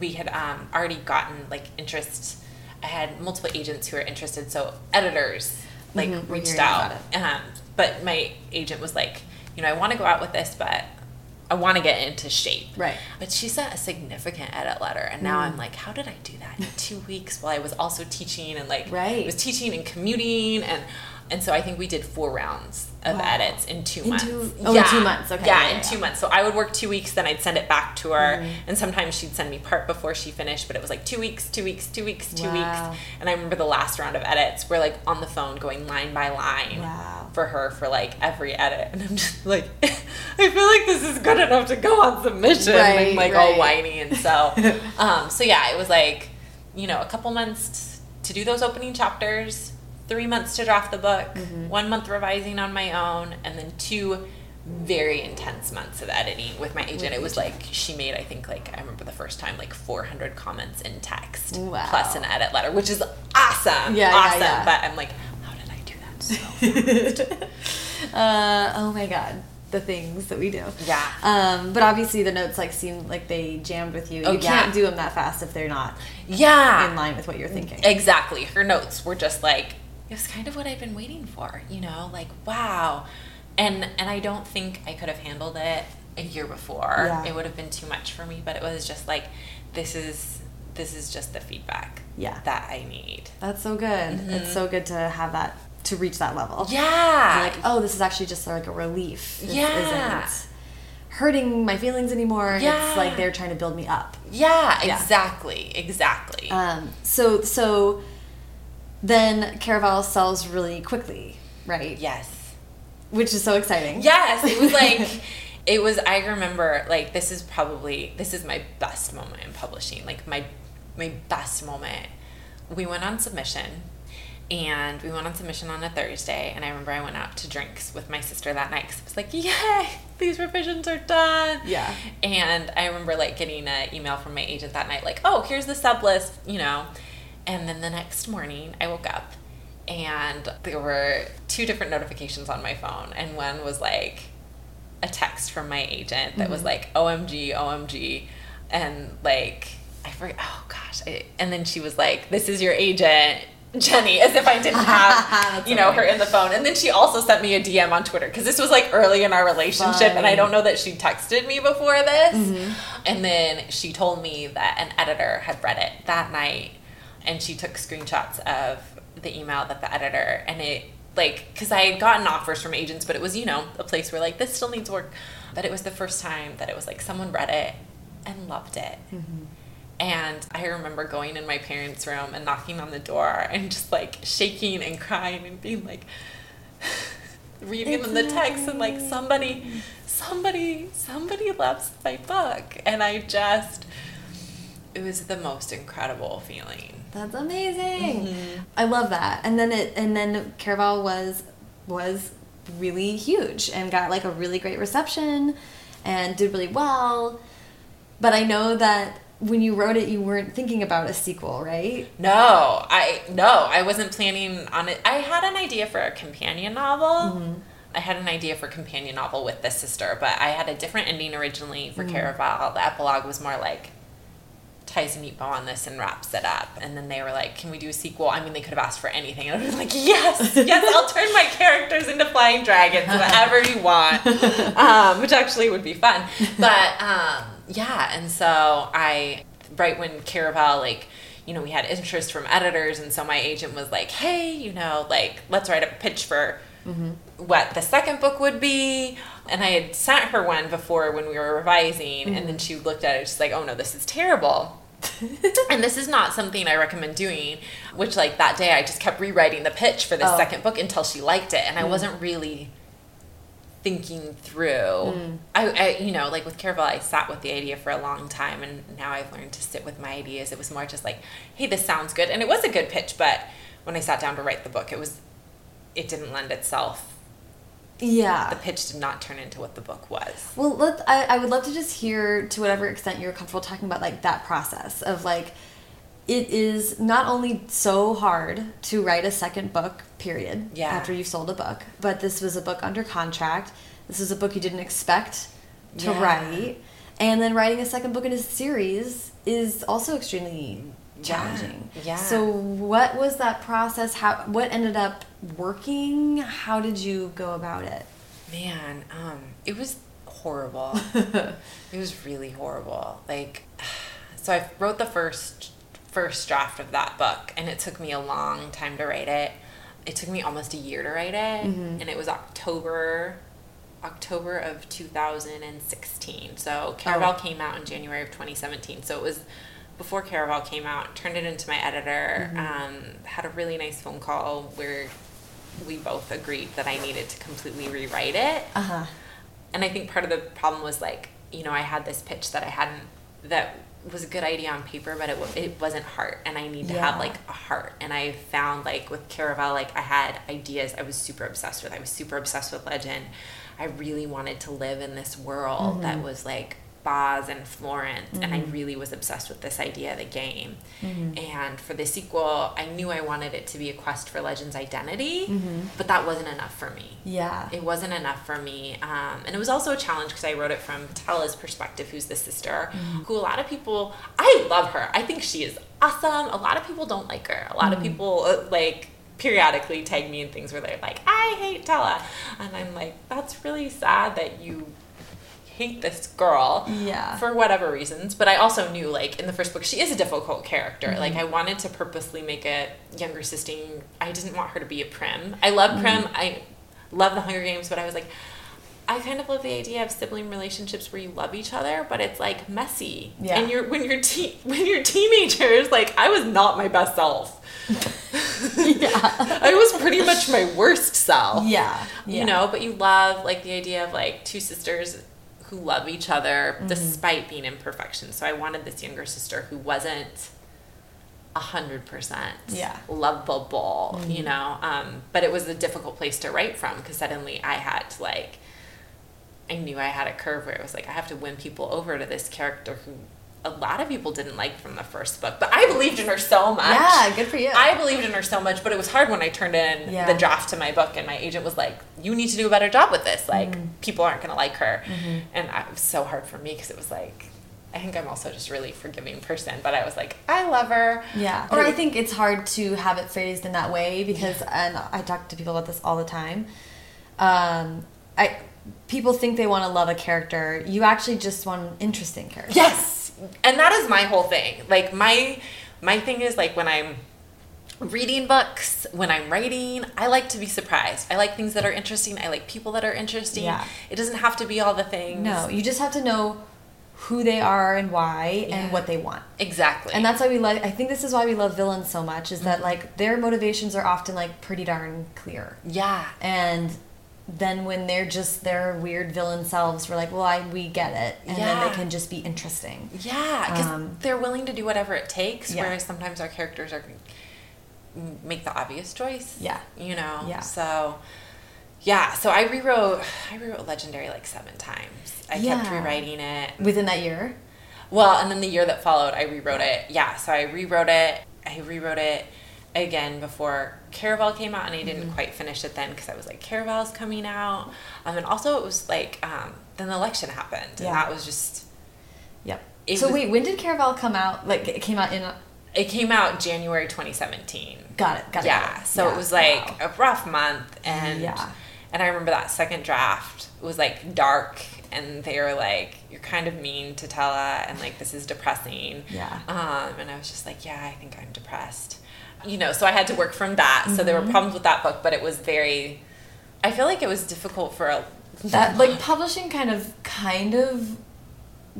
we had um, already gotten like interest. I had multiple agents who were interested, so editors like Mhm, reached out. Um, but my agent was like, you know, I want to go out with this, but I want to get into shape. Right. But she sent a significant edit letter, and now I'm like, how did I do that in two weeks while I was also teaching and like Right. I was teaching and commuting and and so I think we did four rounds of Wow. edits in two In months. two- oh, in two months. Okay, Yeah, yeah, in two yeah. months. So I would work two weeks, then I'd send it back to her, Mhm. and sometimes she'd send me part before she finished. But it was like two weeks, two weeks, two weeks, two Wow. weeks. And I remember the last round of edits, we're like on the phone going line by line Wow. for her for like every edit, and I'm just like, I feel like this is good enough to go on submission, Right, and like all whiny, and so, um, so yeah, it was like, you know, a couple months to do those opening chapters, three months to draft the book, Mhm. one month revising on my own, and then two very intense months of editing with my agent. It was like she made, I think, like I remember the first time, like 400 comments in text Wow. plus an edit letter, which is awesome, Yeah, yeah, awesome. yeah. But I'm like, how did I do that so uh, oh my god, the things that we do. Yeah. Um, but obviously the notes like seem like they jammed with you. Oh, you yeah. can't do them that fast if they're not Yeah. in line with what you're thinking. Exactly. Her notes were just like it was kind of what I've been waiting for, you know, like wow. And and I don't think I could have handled it a year before. Yeah. It would have been too much for me, but it was just like this is this is just the feedback Yeah. that I need. That's so good. It's so good to have that to reach that level. Yeah. Like, oh, this is actually just like a relief. This Yeah. isn't hurting my feelings anymore. Yeah. It's like they're trying to build me up. yeah, Yeah. exactly. Exactly. Um, so so then Caraval sells really quickly, right? yes. Which is so exciting. Yes, it was like it was I remember like this is probably this is my best moment in publishing. Like my my best moment. We went on submission and we went on submission on a Thursday and I remember I went out to drinks with my sister that night cuz I was like, "Yay, these revisions are done." Yeah. And I remember like getting an email from my agent that night like, "Oh, here's the sub list," you know. And then the next morning I woke up and there were two different notifications on my phone. And one was like a text from my agent that was Mhm. like OMG OMG and like I forget oh gosh I, and then she was like this is your agent Jenny as if I didn't have you know her in the phone. And then she also sent me a DM on Twitter because this was like early in our relationship and I don't know that she texted me before this. Mhm. and then she told me that an editor had read it that night and she took screenshots of the email that the editor and it like because I had gotten offers from agents, but it was you know a place where like this still needs work. But it was the first time that it was like someone read it and loved it. Mm-hmm. And I remember going in my parents' room and knocking on the door and just like shaking and crying and being like, reading It's them the text and like somebody, somebody, somebody loves my book. And I just, it was the most incredible feeling. That's amazing. Mhm. I love that. And then it and then Caraval was was really huge and got like a really great reception and did really well. But I know that when you wrote it you weren't thinking about a sequel, right? No, I no, I wasn't planning on it. I had an idea for a companion novel. Mhm. I had an idea for a companion novel with this sister, but I had a different ending originally for Mhm. Caraval. The epilogue was more like ties a neat bow on this and wraps it up. And then they were like, "Can we do a sequel?" I mean, they could have asked for anything, and I was like, "Yes, yes, I'll turn my characters into flying dragons, whatever you want," um, which actually would be fun. But um, yeah, and so I right when Caraval like you know we had interest from editors, and so my agent was like, "Hey, you know, like let's write a pitch for." what the second book would be. And I had sent her one before when we were revising, and then she looked at it, she's like, oh no, this is terrible. and this is not something I recommend doing, which, like, that day I just kept rewriting the pitch for the Oh. second book until she liked it. And I wasn't really thinking through. Mm. I, I, you know, like with Caraval, I sat with the idea for a long time, and now I've learned to sit with my ideas. It was more just like, hey, this sounds good. And it was a good pitch, but when I sat down to write the book, it was, it didn't lend itself Yeah. the pitch did not turn into what the book was. Well, let I, I would love to just hear to whatever extent you're comfortable talking about like that process of like it is not only so hard to write a second book period Yeah. after you've sold a book, but this was a book under contract. This is a book you didn't expect to Yeah. write. And then writing a second book in a series is also extremely challenging. Yeah. So what was that process? How what ended up working? How did you go about it? Man, um, it was horrible. it was really horrible. Like, so I wrote the first first draft of that book, and it took me a long time to write it. it took me almost a year to write it, Mm-hmm. and it was October, October of 2016. So Caraval Oh. came out in January of 2017. So it was before Caraval came out. Turned it into my editor. Mm-hmm. Um, had a really nice phone call where we both agreed that I needed to completely rewrite it Uh huh. and I think part of the problem was like, you know, I had this pitch that I hadn't that was a good idea on paper, but it it wasn't heart, and I need to Yeah. have like a heart. And I found like with Caraval, like I had ideas I was super obsessed with. I was super obsessed with Legend. I really wanted to live in this world that was like Baz and Florence, and I mm-hmm. really was obsessed with this idea of the game. Mm-hmm. And for the sequel, I knew I wanted it to be a quest for Legend's identity, mm-hmm. but that wasn't enough for me. Yeah. it wasn't enough for me um, and it was also a challenge because i wrote it from tella's perspective who's the sister who a lot of people i love her. I think she is awesome. A lot of people don't like her. A lot of people uh, like periodically tag me in things where they're like i hate tella and i'm like that's really sad that you hate this girl Yeah. for whatever reasons but i also knew like in the first book she is a difficult character like mm-hmm. i wanted to purposely make a younger sister i didn't want her to be a prim i love mm-hmm. prim i love the hunger games but i was like I kind of love the idea of sibling relationships where you love each other, but it's like messy. Yeah. And you're when you're te- when you're teenagers, like I was not my best self. yeah. I was pretty much my worst self. Yeah. Yeah. You know, but you love like the idea of like two sisters who love each other Mm-hmm. despite being imperfection. So I wanted this younger sister who wasn't a hundred percent Yeah. lovable, you know. Um, but it was a difficult place to write from because suddenly I had to like I knew I had a curve where it was like I have to win people over to this character who a lot of people didn't like from the first book, but I believed in her so much. Yeah, good for you. I believed in her so much, but it was hard when I turned in Yeah. the draft to my book, and my agent was like, "You need to do a better job with this. Like, Mm-hmm. people aren't going to like her." And it was so hard for me because it was like, I think I'm also just a really forgiving person, but I was like, I love her. Yeah. Or I think it's hard to have it phrased in that way because, and I talk to people about this all the time. Um, I people think they want to love a character. You actually just want an interesting character. Yes, and that is my whole thing. Like my my thing is like when I'm reading books, when I'm writing, I like to be surprised. I like things that are interesting. I like people that are interesting. Yeah. It doesn't have to be all the things. No, you just have to know who they are and why Yeah. and what they want. Exactly. And that's why we like. I think this is why we love villains so much. Is Mm-hmm. that like their motivations are often like pretty darn clear. yeah. and then when they're just their weird villain selves we're like well I, we get it and then Yeah. they can just be interesting Yeah, because Um, they're willing to do whatever it takes. Yeah. Whereas sometimes our characters are make the obvious choice. Yeah. you know. Yeah. So, yeah. So I rewrote. I rewrote Legendary like seven times. I kept rewriting it. within that year Well, and then the year that followed, I rewrote it. Yeah. So I rewrote it. I rewrote it again before Caraval came out, and I didn't Mm-hmm. quite finish it then because I was like, Caraval's coming out. Um, and also it was like um, then the election happened, and Yeah. that was just. yep so was- wait when did caraval come out like it came out in It came out January 2017. got it got it yeah, got it. so Yeah, it was like wow. a rough month, and Yeah. and I remember that second draft was like dark, and they were like, "You're kind of mean to Tella, and like this is depressing." Yeah. Um, and I was just like, "Yeah, I think I'm depressed," you know. So I had to work from that. So there Mm-hmm. were problems with that book, but it was very. I feel like it was difficult for a. that like publishing kind of kind of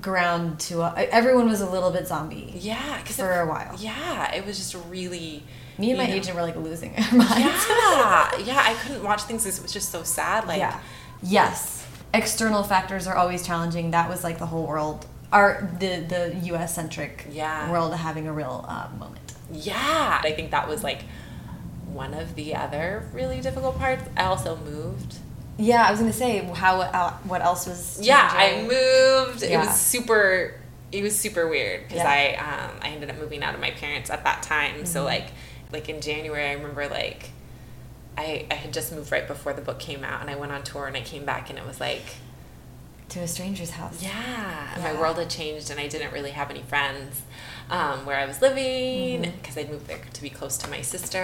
ground to a, everyone was a little bit zombie Yeah, because for a while. Yeah, it was just really. me and my know- agent were like losing our minds Yeah, yeah. I couldn't watch things. 'cause It was just so sad. Like, yeah yes external factors are always challenging that was like the whole world our the the us centric Yeah. world having a real uh, moment Yeah. I think that was like one of the other really difficult parts. I also moved. yeah i was gonna say how uh, what else was Yeah, I changing? moved. It was super. It was super weird because Yeah. I um, I ended up moving out of my parents at that time. So Mm-hmm. like like in January, I remember like I I had just moved right before the book came out, and I went on tour, and I came back, and it was like to a stranger's house Yeah, Yeah. my world had changed, and I didn't really have any friends um, where I was living Mm-hmm. because I'd moved there to be close to my sister.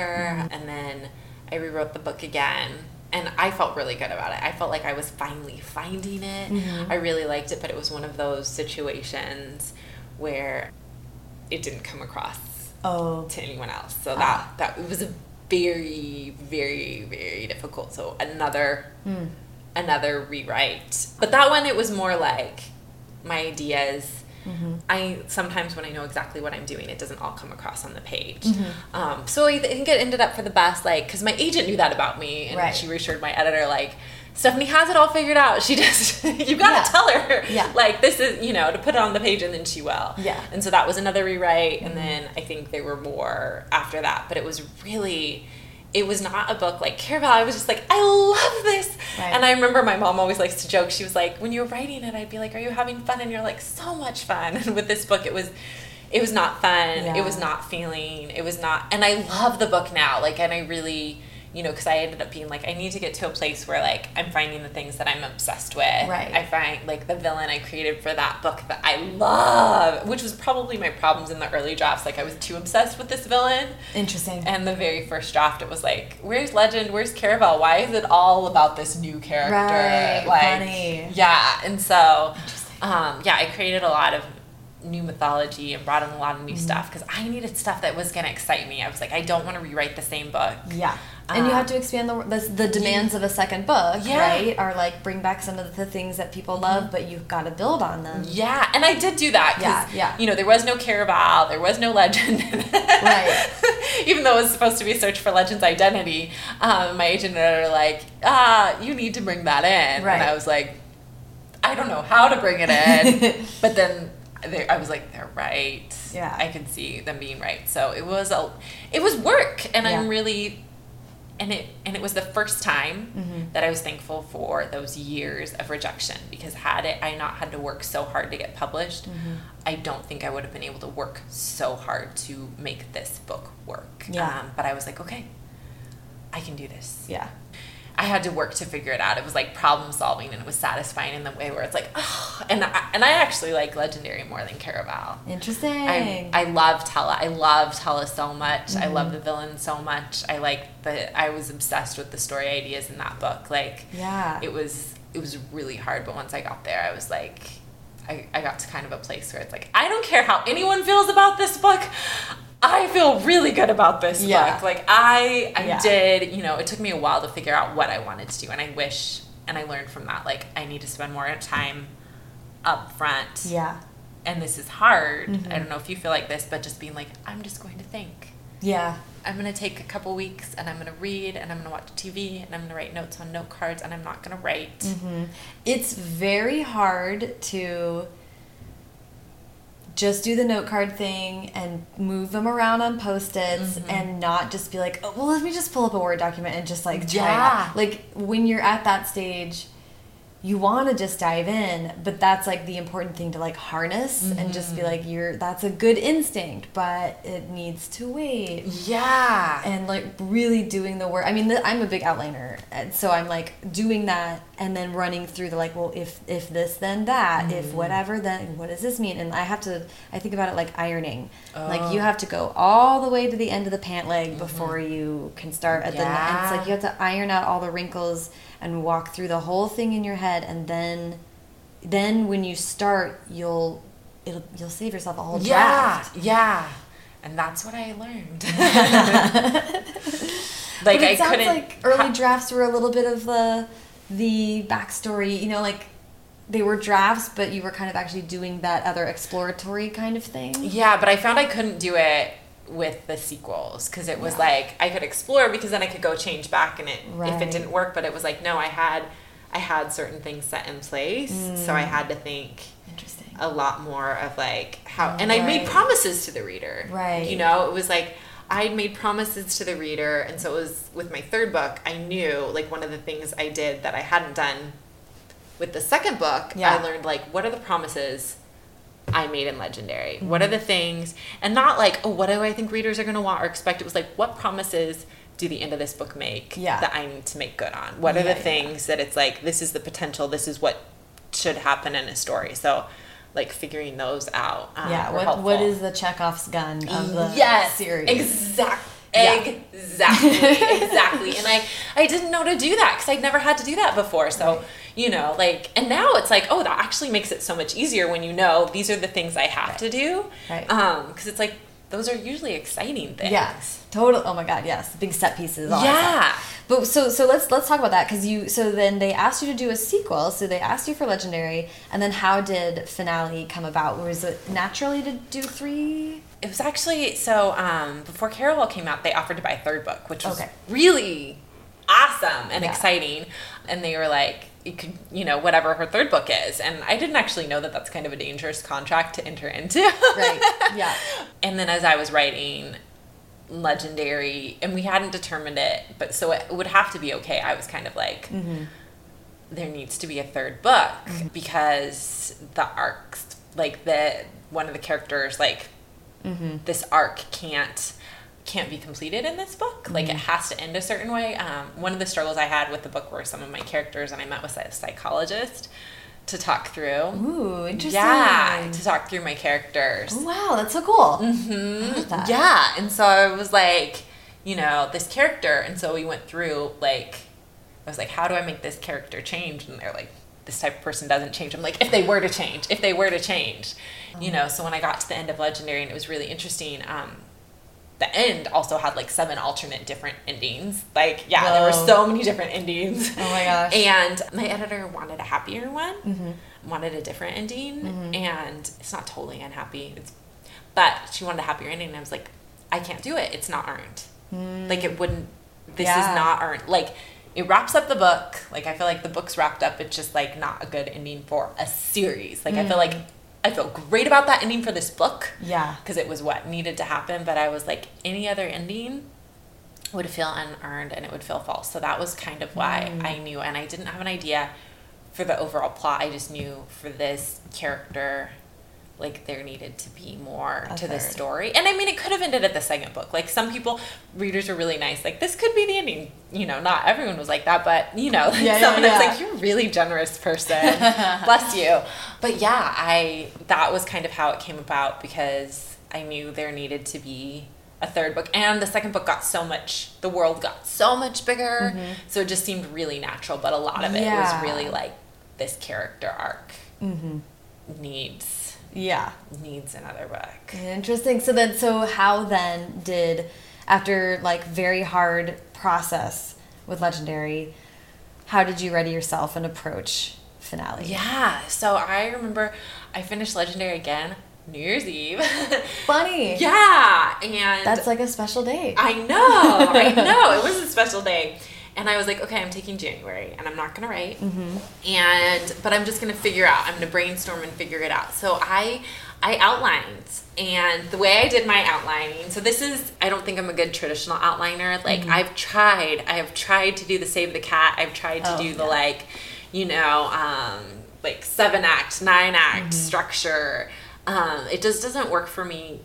And then I rewrote the book again, and I felt really good about it. I felt like I was finally finding it. Mm-hmm. I really liked it, but it was one of those situations where it didn't come across oh to anyone else. So Ah. that that was a very, very, very difficult. So another another rewrite. But that one it was more like my ideas. Mm-hmm. I sometimes when I know exactly what I'm doing, it doesn't all come across on the page. Mm-hmm. Um, so I think it ended up for the best, like because my agent knew that about me, and Right. she reassured my editor, like Stephanie has it all figured out. She just you've gotta Yeah. tell her, Yeah. like this is you know to put it on the page, and then she will. Yeah. And so that was another rewrite, and mm-hmm. then I think there were more after that, but it was really. It was not a book like Caraval. I was just like, I love this. Right. And I remember my mom always likes to joke. She was like, when you were writing it, I'd be like, Are you having fun? And you're like, So much fun. And with this book, it was, it was not fun. Yeah. It was not feeling. It was not. And I love the book now. Like, and I really, you know, because I ended up being like, I need to get to a place where like I'm finding the things that I'm obsessed with. Right. I find like the villain I created for that book that I love, which was probably my problems in the early drafts. Like I was too obsessed with this villain. Interesting. And the very first draft, it was like, "Where's Legend? Where's Caraval? Why is it all about this new character?" Right, like, funny. yeah. And so, um, yeah, I created a lot of new mythology and brought in a lot of new Mm-hmm. stuff because I needed stuff that was gonna excite me. I was like, I don't want to rewrite the same book. Yeah. And you Um, have to expand the, the the demands of a second book, Yeah. right? Are like bring back some of the things that people love, but you've got to build on them. Yeah, and I did do that. Yeah, yeah. You know, there was no Caraval, there was no legend. Right. Even though it was supposed to be a search for Legend's identity, um, my agent and I were like, ah, you need to bring that in. Right. And I was like, I don't know how to bring it in. but then I was like, they're right. Yeah. I could see them being right. So it was a, it was work, and I'm really and it and it was the first time Mhm. that I was thankful for those years of rejection because had it I not had to work so hard to get published, Mm-hmm. I don't think I would have been able to work so hard to make this book work. Yeah. Um, but I was like, okay, I can do this. Yeah. I had to work to figure it out. It was like problem solving, and it was satisfying in the way where it's like, oh, and I, and I actually like Legendary more than Caraval. Interesting. I, I love Tella. I love Tella so much. I Mm-hmm. love the villain so much. I like the. I was obsessed with the story ideas in that book. Like, yeah. it was it was really hard. But once I got there, I was like, I, I got to kind of a place where it's like, I don't care how anyone feels about this book. I feel really good about this Yeah. book. Like I I Yeah. did, you know, it took me a while to figure out what I wanted to do and I wish and I learned from that like I need to spend more time up front yeah. and this is hard. Mhm. I don't know if you feel like this, but just being like, I'm just going to think. Yeah. I'm gonna take a couple weeks and I'm gonna read and I'm gonna watch TV and I'm gonna write notes on note cards and I'm not gonna write. hmm It's very hard to just do the note card thing and move them around on post-its Mhm. and not just be like, oh, well, let me just pull up a Word document and just like try it Yeah. Like when you're at that stage, you want to just dive in, but that's like the important thing to like harness and just be mm-hmm. like, you're that's a good instinct, but it needs to wait Yeah. and like really doing the work. I mean, the, I'm a big outliner, and so I'm like doing that and then running through the like, well, if if this, then that, if mm. whatever, then what does this mean? And I have to, I think about it like ironing. Like you Oh. have to go all the way to the end of the pant leg mm-hmm. before you can start at the. And it's like you have to iron out all the wrinkles and walk through the whole thing in your head, and then, then when you start, you'll. It'll, you'll save yourself a whole yeah. draft. Yeah. And that's what I learned. Like it I sounds couldn't like early drafts were a little bit of the the backstory. You know, like they were drafts, but you were kind of actually doing that other exploratory kind of thing. Yeah, but I found I couldn't do it with the sequels because it was Yeah. like I could explore because then I could go change back and it if it didn't work. But it was like no, I had I had certain things set in place, so Mm. I had to think Interesting. a lot more of like how and I made promises to the reader. Right. You know, it was like I made promises to the reader and so it was with my third book, I knew like one of the things I did that I hadn't done with the second book, Yeah. I learned like what are the promises I made in Legendary? What Mm-hmm. are the things and not like, oh, what do I think readers are gonna want or expect? It was like what promises do the end of this book make Yeah. that I need to make good on? What are Yeah, the yeah. things that it's like this is the potential, this is what should happen in a story. So like figuring those out. Um, yeah. What what is the Chekhov's gun of the yes, series? Exactly. Yeah. Exactly, exactly, and I I didn't know to do that because I'd never had to do that before. So you know, like, and now it's like, oh, that actually makes it so much easier when you know these are the things I have to do. Right. Um, because it's like those are usually exciting things. Yes, total. Oh my god, yes, big set pieces. Yeah. But so so let's let's talk about that because you so then they asked you to do a sequel. So they asked you for Legendary, and then how did finale come about? Was it naturally to do three? It was actually so um, before Caraval came out, they offered to buy a third book, which was Okay. really awesome and Yeah. exciting. And they were like, could, you know, whatever her third book is. And I didn't actually know that that's kind of a dangerous contract to enter into. Right. Yeah. And then as I was writing Legendary, and we hadn't determined it, but so it would have to be okay. I was kind of like, mm-hmm. there needs to be a third book mm-hmm. because the arcs, like the one of the characters, like mm-hmm. this arc can't can't be completed in this book. Like it has to end a certain way. Um, one of the struggles I had with the book were some of my characters, and I met with a psychologist to talk through. Ooh, interesting. Yeah, to talk through my characters. Oh, wow, that's so cool. Mm-hmm. That. Yeah, and so I was like, you know, this character, and so we went through like, I was like, how do I make this character change? And they're like, this type of person doesn't change. I'm like, if they were to change, if they were to change, you know. So when I got to the end of Legendary, and it was really interesting. Um, the end also had like seven alternate different endings. Like, yeah, there were so many different endings. Oh my gosh. And my editor wanted a happier one, Mm-hmm. wanted a different ending, and it's not totally unhappy. It's, but she wanted a happier ending, and I was like, I can't do it. It's not earned. Like it wouldn't. This Mm. Yeah. is not earned. Like it wraps up the book. Like I feel like the book's wrapped up. It's just like not a good ending for a series. Like I feel like I feel great about that ending for this book. Yeah. because it was what needed to happen. But I was like, any other ending would feel unearned and it would feel false. So that was kind of why Mm. I knew, and I didn't have an idea for the overall plot. I just knew for this character, like there needed to be more A to the story. And I mean, it could have ended at the second book. Like some people, readers were really nice. Like this could be the ending. You know, not everyone was like that, but you know, Yeah, yeah, someone was yeah. like, "You're a really generous person." Bless you. But yeah, I that was kind of how it came about because I knew there needed to be a third book and the second book got so much the world got so much bigger so it just seemed really natural but a lot of it Mm-hmm. Yeah. was really like this character arc Mm-hmm. needs Yeah. needs another book Interesting. So then, so how then did, after like very hard process with Legendary, how did you ready yourself and approach finale? yeah so i remember i finished legendary again new year's eve Funny. yeah and That's like a special day. I know, I know. It was a special day. And I was like, okay, I'm taking January and I'm not going to write. And, but I'm just going to figure out, I'm going to brainstorm and figure it out. So I, I outlined and the way I did my outlining, so this is, I don't think I'm a good traditional outliner. Like I've tried, I have tried to do the save the cat. I've tried to Oh, do the yeah. like, you know, um, like seven act, nine act structure. Um, it just doesn't work for me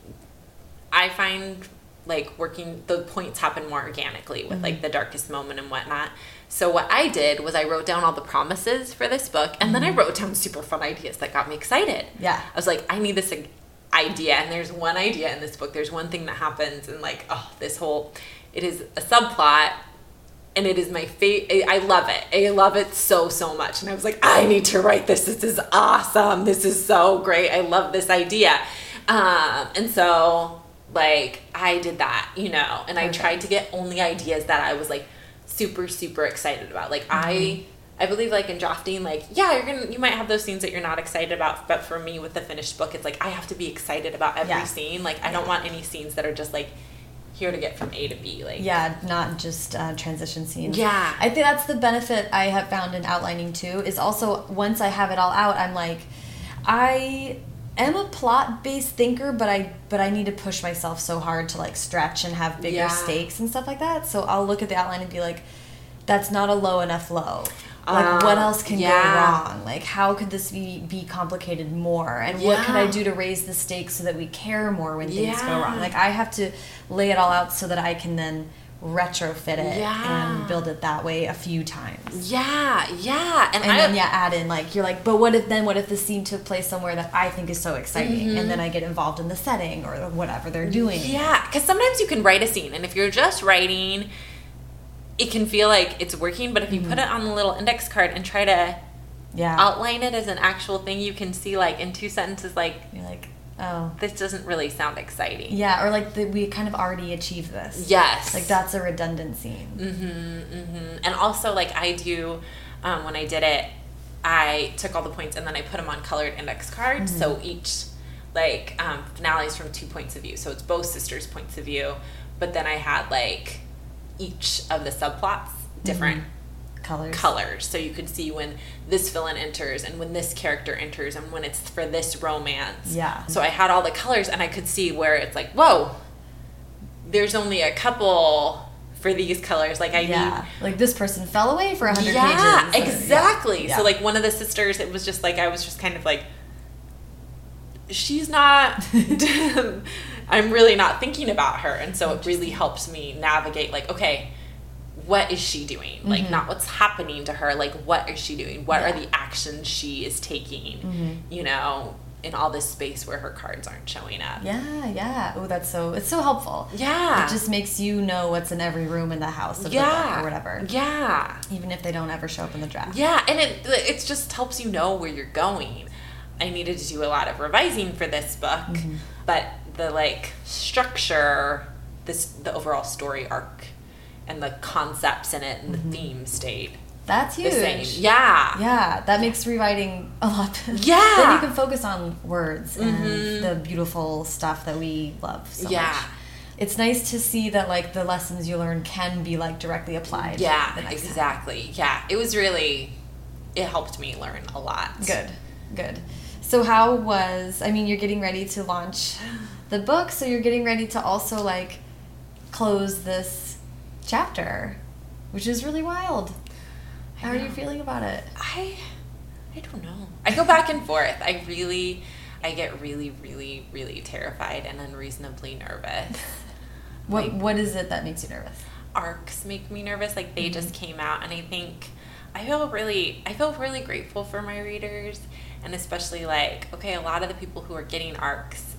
I find like working the points happen more organically with Mm-hmm. like the darkest moment and whatnot. So what I did was I wrote down all the promises for this book and then I wrote down super fun ideas that got me excited. Mm-hmm. Yeah. I was like, I need this idea and there's one idea in this book. There's one thing that happens and like, oh, this whole it is a subplot and it is my favorite. I love it. I love it so so much. And I was like, I need to write this. This is awesome. This is so great. I love this idea. Um, and so like I did that, you know, and I tried to get only ideas that I was like super super excited about. Like I I believe like in drafting, like yeah, you're gonna you might have those scenes that you're not excited about, but for me with the finished book, it's like I have to be excited about every Yeah. scene. Like I don't want any scenes that are just like here to get from A to B. Like Yeah, not just uh, transition scenes. Yeah. I think that's the benefit I have found in outlining too. Is also once I have it all out, I'm like, I am a plot based thinker, but I but I need to push myself so hard to like stretch and have bigger Yeah. stakes and stuff like that. So I'll look at the outline and be like, that's not a low enough low. Like Um, what else can yeah. go wrong? Like how could this be be complicated more? And what could I do to raise the stakes so that we care more when things go wrong? Like I have to lay it all out so that I can then retrofit it Yeah. and build it that way a few times. Yeah, yeah, and, And I then yeah, add in like you're like, but what if then what if the scene took place somewhere that I think is so exciting, and then I get involved in the setting or whatever they're doing. Mm-hmm. Yeah, because sometimes you can write a scene, and if you're just writing, it can feel like it's working. But if you put it on the little index card and try to yeah. outline it as an actual thing, you can see like in two sentences, like you're like, Oh. this doesn't really sound exciting. Yeah, or like the, we kind of already achieved this. Yes. Like that's a redundant scene. Mm-hmm, mm-hmm. And also, like I do, um, when I did it, I took all the points and then I put them on colored index cards. So each, like, um, finale is from two points of view. So it's both sisters' points of view. But then I had like each of the subplots different Colors. colors so you could see when this villain enters and when this character enters and when it's for this romance Yeah. so i had all the colors and i could see where it's like whoa there's only a couple for these colors like i Yeah. Like this person fell away for a hundred yeah pages. or- exactly Yeah. so like one of the sisters it was just like i was just kind of like she's not i'm really not thinking about her and so it really helps me navigate like okay what is she doing like not what's happening to her like what is she doing what are Mm-hmm. The actions she is taking Mhm. you know in all this space where her cards aren't showing up Yeah, yeah. Oh, that's so it's so helpful. yeah It just makes you know what's in every room in the house of the yeah book or whatever. yeah Even if they don't ever show up in the draft. Yeah, and it it just helps you know where you're going. I needed to do a lot of revising for this book, Mm-hmm. but the like structure, this the overall story arc, and the concepts in it and the theme stayed That's the huge. same. Yeah. Yeah, that makes rewriting a lot. Yeah. then you can focus on words Mhm. and the beautiful stuff that we love so Yeah. much. It's nice to see that like the lessons you learn can be like directly applied. Yeah, the next time. exactly. Yeah, it was really, it helped me learn a lot. Good, good. So how was? I mean, you're getting ready to launch the book, so you're getting ready to also like close this chapter, which is really wild. How are you feeling about it? I, I don't know. I go back and forth. I really, I get really, really, really terrified and unreasonably nervous. What Like- What is it that makes you nervous? arcs make me nervous like they Mm-hmm. just came out and i think i feel really i feel really grateful for my readers and especially like okay a lot of the people who are getting arcs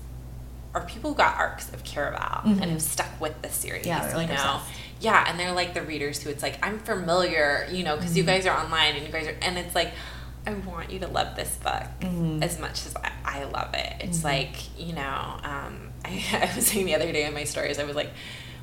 are people who got arcs of caraval Mhm. and have stuck with the series Yeah, they're, like, know obsessed. Yeah and they're like the readers who it's like i'm familiar you know because Mm-hmm. you guys are online and you guys are and it's like i want you to love this book Mhm. as much as I, I love it. It's Mhm. like, you know, um, I, I was saying the other day in my stories, I was like,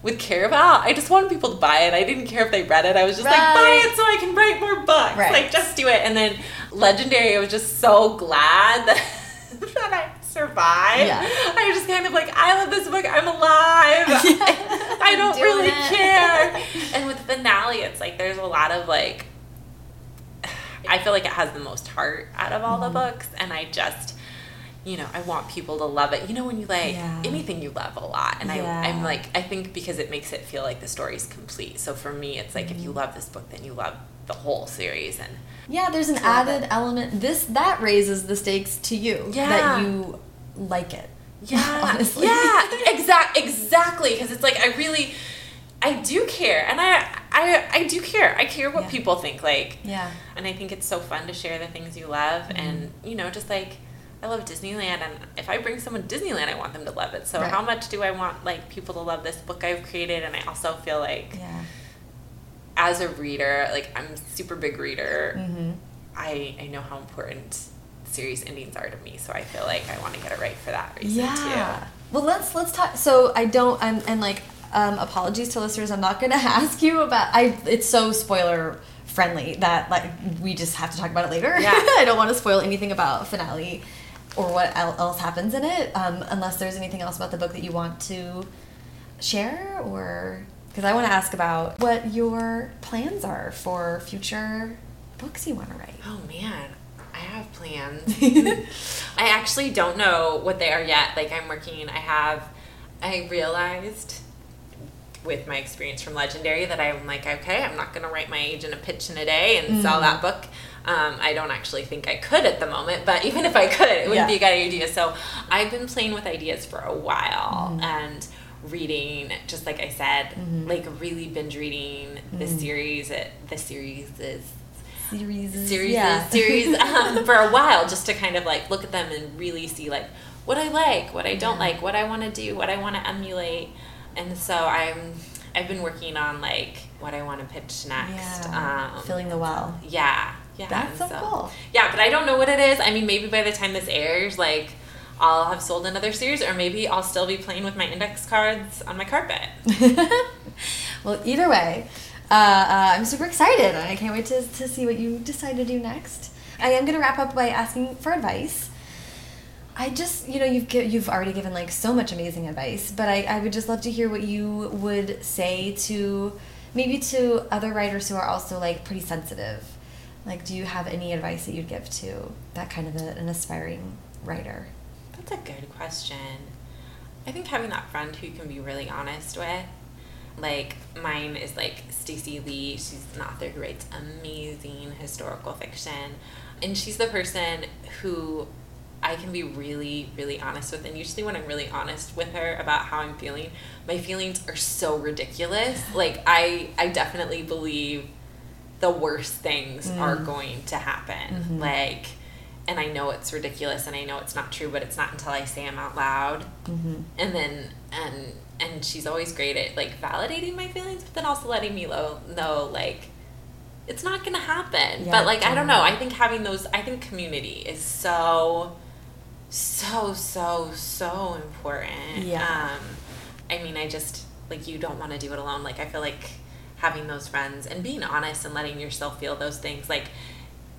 with Caraval, I just wanted people to buy it. I didn't care if they read it. I was just like, buy it so I can write more books. Right. Like, just do it. And then Legendary, I was just so glad that, that I survived. Yeah. I was just kind of like, I love this book. I'm alive. I don't really it. care. And with the finale, it's like there's a lot of like I feel like it has the most heart out of all Mm-hmm. the books, and I just, you know, I want people to love it. You know, when you like Yeah. anything you love a lot, and I, I'm like, I think because it makes it feel like the story's complete. So for me, it's like Mm-hmm. if you love this book, then you love the whole series, and Yeah, there's an added element. This that raises the stakes to you. Yeah. That you like it. yeah, Honestly. yeah, exact, exactly, because it's like I really. I do care, and I, I, I do care. I care what Yeah. people think. Like, Yeah. and I think it's so fun to share the things you love Mm-hmm. and you know just like I love Disneyland and if I bring someone to Disneyland I want them to love it so Right. how much do I want like people to love this book I've created and I also feel like Yeah. As a reader like I'm a super big reader Mm-hmm. I I know how important series endings are to me so I feel like I want to get it right for that reason too. Yeah. Well, let's let's talk. So I don't. I'm and like um, apologies to listeners. I'm not going to ask you about. I. It's so spoiler friendly that like we just have to talk about it later. Yeah. I don't want to spoil anything about finale or what else happens in it, um, unless there's anything else about the book that you want to share or because I want to ask about what your plans are for future books you want to write. Oh man I have plans I actually don't know what they are yet. Like I'm working. I have. I realized with my experience from Legendary that I'm like, okay, I'm not going to write my agent a pitch in a day and sell that book. Um, I don't actually think I could at the moment, but even if I could, it wouldn't Yeah. be a good idea. So I've been playing with ideas for a while and reading, just like I said, like really binge reading the series. It, the series is Series. series Yeah. series um, for a while just to kind of like look at them and really see like what I like, what I don't Yeah. like, what I want to do, what I want to emulate. And so I'm I've been working on like what I want to pitch next. Yeah. Um, Filling the well. yeah. Yeah. That's and so cool. Yeah, but I don't know what it is. I mean, maybe by the time this airs, like I'll have sold another series, or maybe I'll still be playing with my index cards on my carpet. well, either way, uh, uh, I'm super excited. and I can't wait to, to see what you decide to do next. I am going to wrap up by asking for advice. I just, you know, you've you've already given like so much amazing advice, but I, I would just love to hear what you would say to maybe to other writers who are also like pretty sensitive. Like, do you have any advice that you'd give to that kind of a, an aspiring writer? That's a good question. I think having that friend who you can be really honest with like mine is like Stacey Lee. She's an author who writes amazing historical fiction, and she's the person who I can be really, really honest with. And usually, when I'm really honest with her about how I'm feeling, my feelings are so ridiculous. Like I, I definitely believe the worst things mm. are going to happen. Mm-hmm. Like, and I know it's ridiculous, and I know it's not true, but it's not until I say them out loud, mm-hmm. and then and and she's always great at like validating my feelings, but then also letting me know, know like it's not gonna happen. Yeah, but like I don't know. I think having those, I think community is so, so so so important. Yeah. Um, I mean, I just like you don't want to do it alone. Like I feel like having those friends and being honest and letting yourself feel those things like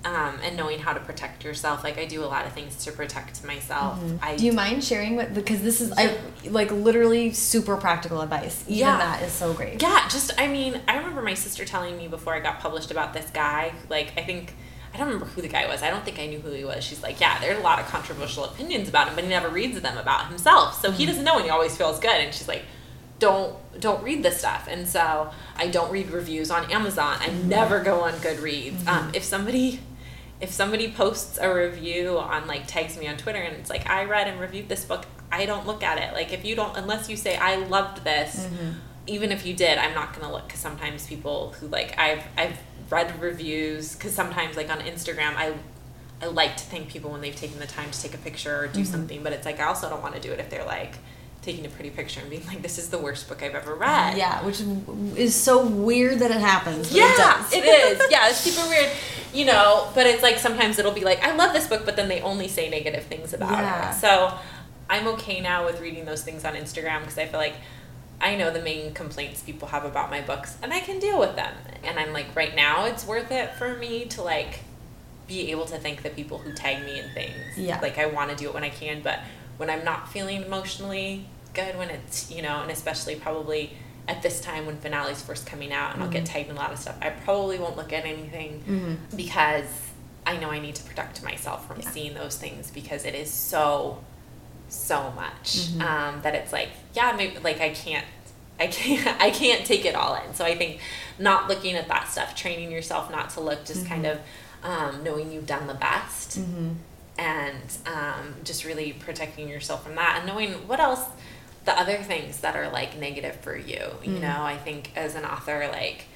um, and knowing how to protect yourself. Like I do a lot of things to protect myself. Mm-hmm. I do you mind sharing what because this is I like literally super practical advice. Even yeah, that is so great. Yeah, just I mean I remember my sister telling me before I got published about this guy. Like I think I don't remember who the guy was. I don't think I knew who he was. She's like, yeah, there's a lot of controversial opinions about him, but he never reads them about himself. So mm-hmm. he doesn't know, and he always feels good. And she's like, don't don't read this stuff. And so I don't read reviews on Amazon. I mm-hmm. never go on Goodreads. Mm-hmm. Um, if somebody if somebody posts a review on like tags me on Twitter and it's like I read and reviewed this book, I don't look at it. Like if you don't unless you say I loved this, mm-hmm. even if you did, I'm not going to look cuz sometimes people who like I've I've read reviews cuz sometimes like on Instagram I I like to thank people when they've taken the time to take a picture or do mm-hmm. something, but it's like I also don't want to do it if they're like taking a pretty picture and being like, "This is the worst book I've ever read." Yeah, which is so weird that it happens. Yeah, it, it is. Yeah, it's super weird, you know. But it's like sometimes it'll be like, "I love this book," but then they only say negative things about yeah. it. So I'm okay now with reading those things on Instagram because I feel like I know the main complaints people have about my books, and I can deal with them. And I'm like, right now, it's worth it for me to like be able to thank the people who tag me in things. Yeah, like I want to do it when I can, but when I'm not feeling emotionally good, when it's, you know, and especially probably at this time when finale's first coming out and mm-hmm. I'll get mm-hmm. tagged in a lot of stuff, I probably won't look at anything mm-hmm. because I know I need to protect myself from yeah. seeing those things because it is so, so much mm-hmm. um, that it's like, yeah, maybe, like I can't. I can't I can't take it all in. So I think not looking at that stuff, training yourself not to look, just kind mm-hmm. of um, knowing you've done the best mm-hmm and um, just really protecting yourself from that and knowing what else the other things that are like negative for you you mm. know i think as an author like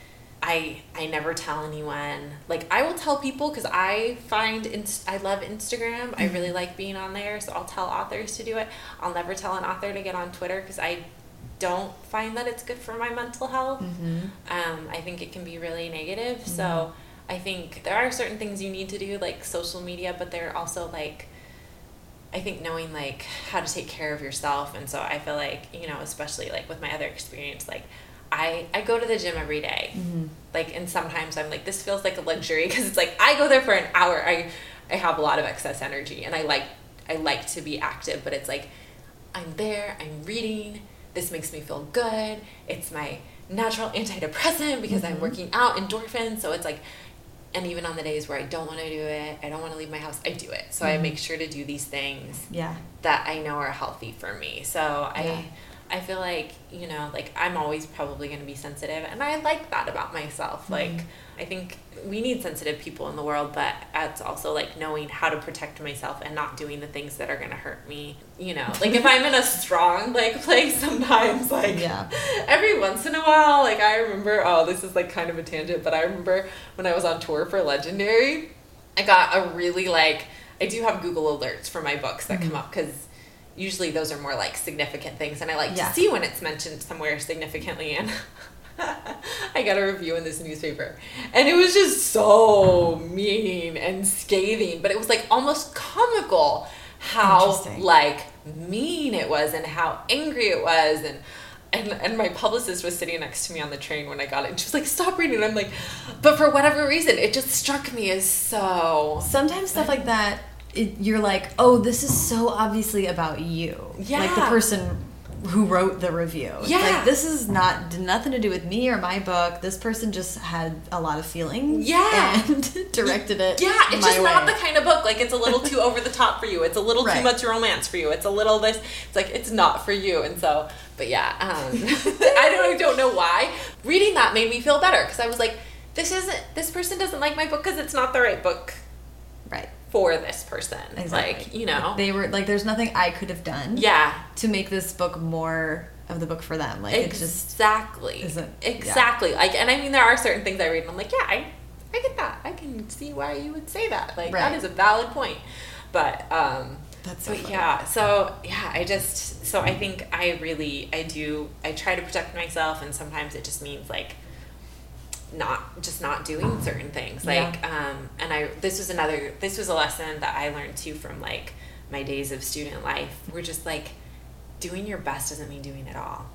i i never tell anyone like i will tell people because i find inst- i love instagram mm. i really mm-hmm. like being on there so i'll tell authors to do it i'll never tell an author to get on twitter because i don't find that it's good for my mental health mm-hmm. um, i think it can be really negative mm-hmm. so I think there are certain things you need to do, like social media, but there are also like, I think knowing like how to take care of yourself. And so I feel like, you know, especially like with my other experience, like I, I go to the gym every day. Mm-hmm. Like, and sometimes I'm like, this feels like a luxury because it's like I go there for an hour. I, I have a lot of excess energy and I like, I like to be active, but it's like, I'm there, I'm reading, this makes me feel good. It's my natural antidepressant because mm-hmm. I'm working out, endorphins. So it's like, and even on the days where I don't want to do it, I don't want to leave my house, I do it. So mm-hmm. I make sure to do these things yeah. that I know are healthy for me. So yeah. I I feel like, you know, like I'm always probably going to be sensitive and I like that about myself. Mm-hmm. Like I think we need sensitive people in the world, but it's also like knowing how to protect myself and not doing the things that are going to hurt me. You know, like if I'm in a strong like place sometimes like yeah. every once in a while, like I remember, oh, this is like kind of a tangent, but I remember when I was on tour for Legendary, I got a really like I do have Google alerts for my books that mm-hmm. come up cuz usually those are more like significant things and I like yeah. to see when it's mentioned somewhere significantly and I got a review in this newspaper. And it was just so mean and scathing, but it was like almost comical how like mean it was and how angry it was. And and, and my publicist was sitting next to me on the train when I got it and she was like stop reading. And I'm like but for whatever reason it just struck me as so sometimes stuff like that it, you're like oh this is so obviously about you. Yeah like the person who wrote the review. Yeah. Like this is not nothing to do with me or my book. This person just had a lot of feelings. Yeah. And directed it. Yeah, it's just way. not the kind of book. Like it's a little too over the top for you. It's a little right. too much romance for you. It's a little this. It's like it's not for you. And so, but yeah, um, I don't I don't know why. Reading that made me feel better because I was like, this isn't this person doesn't like my book because it's not the right book. Right for this person. Exactly. Like, you know. They were like there's nothing I could have done. Yeah. To make this book more of the book for them. Like exactly. it just Exactly. Yeah. Like and I mean there are certain things I read and I'm like, yeah, I I get that. I can see why you would say that. Like right. that is a valid point. But um that's so but yeah, so yeah, I just so I think I really I do I try to protect myself and sometimes it just means like not just not doing certain things like yeah. um and i this was another this was a lesson that i learned too from like my days of student life we're just like doing your best doesn't mean doing it all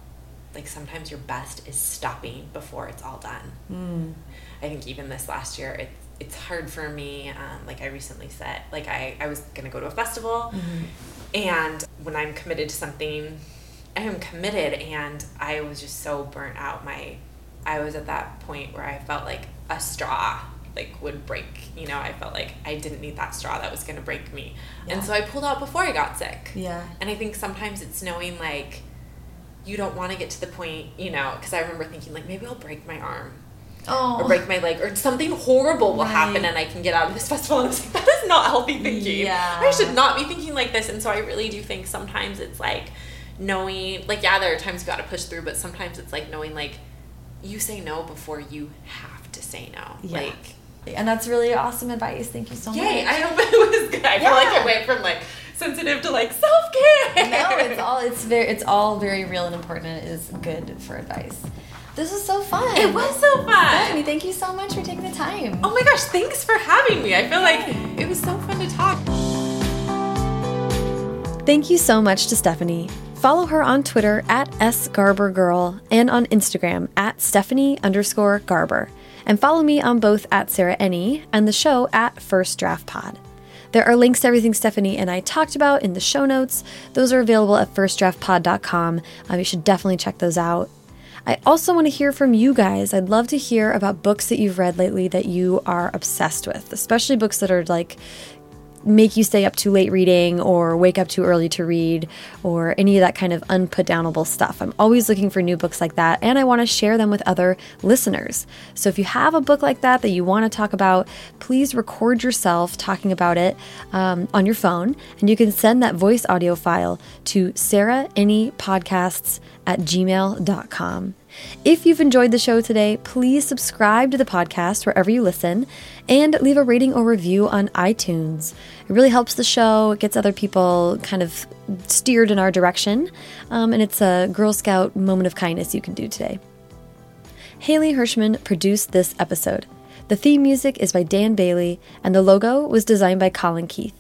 like sometimes your best is stopping before it's all done mm. i think even this last year it, it's hard for me um, like i recently said like i, I was gonna go to a festival mm-hmm. and when i'm committed to something i am committed and i was just so burnt out my I was at that point where I felt like a straw like would break you know i felt like i didn't need that straw that was going to break me yeah. and so i pulled out before i got sick yeah and i think sometimes it's knowing like you don't want to get to the point you know because i remember thinking like maybe i'll break my arm oh. or break my leg or something horrible will right. happen and i can get out of this festival and i was like that is not healthy thinking yeah. i should not be thinking like this and so i really do think sometimes it's like knowing like yeah there are times you got to push through but sometimes it's like knowing like you say no before you have to say no. Yeah. Like and that's really awesome advice. Thank you so yay, much. I hope it was good. I yeah. feel like it went from like sensitive to like self care. No, it's all it's very it's all very real and important and it is good for advice. This was so fun. It was so fun. Thank you so much for taking the time. Oh my gosh, thanks for having me. I feel like it was so fun to talk. Thank you so much to Stephanie. Follow her on Twitter at sgarbergirl and on Instagram at Stephanie underscore Garber. And follow me on both at Sarah Enni and the show at First Draft Pod. There are links to everything Stephanie and I talked about in the show notes. Those are available at firstdraftpod.com. Um, you should definitely check those out. I also want to hear from you guys. I'd love to hear about books that you've read lately that you are obsessed with, especially books that are like make you stay up too late reading or wake up too early to read or any of that kind of unputdownable stuff. I'm always looking for new books like that and I want to share them with other listeners. So if you have a book like that that you want to talk about, please record yourself talking about it um, on your phone and you can send that voice audio file to Sarah Enni Podcasts at gmail.com. If you've enjoyed the show today, please subscribe to the podcast wherever you listen and leave a rating or review on iTunes. It really helps the show, it gets other people kind of steered in our direction, um, and it's a Girl Scout moment of kindness you can do today. Haley Hirschman produced this episode. The theme music is by Dan Bailey, and the logo was designed by Colin Keith.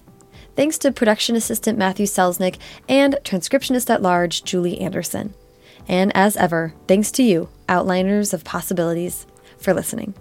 Thanks to production assistant Matthew Selznick and transcriptionist at large Julie Anderson. And as ever, thanks to you, Outliners of Possibilities, for listening.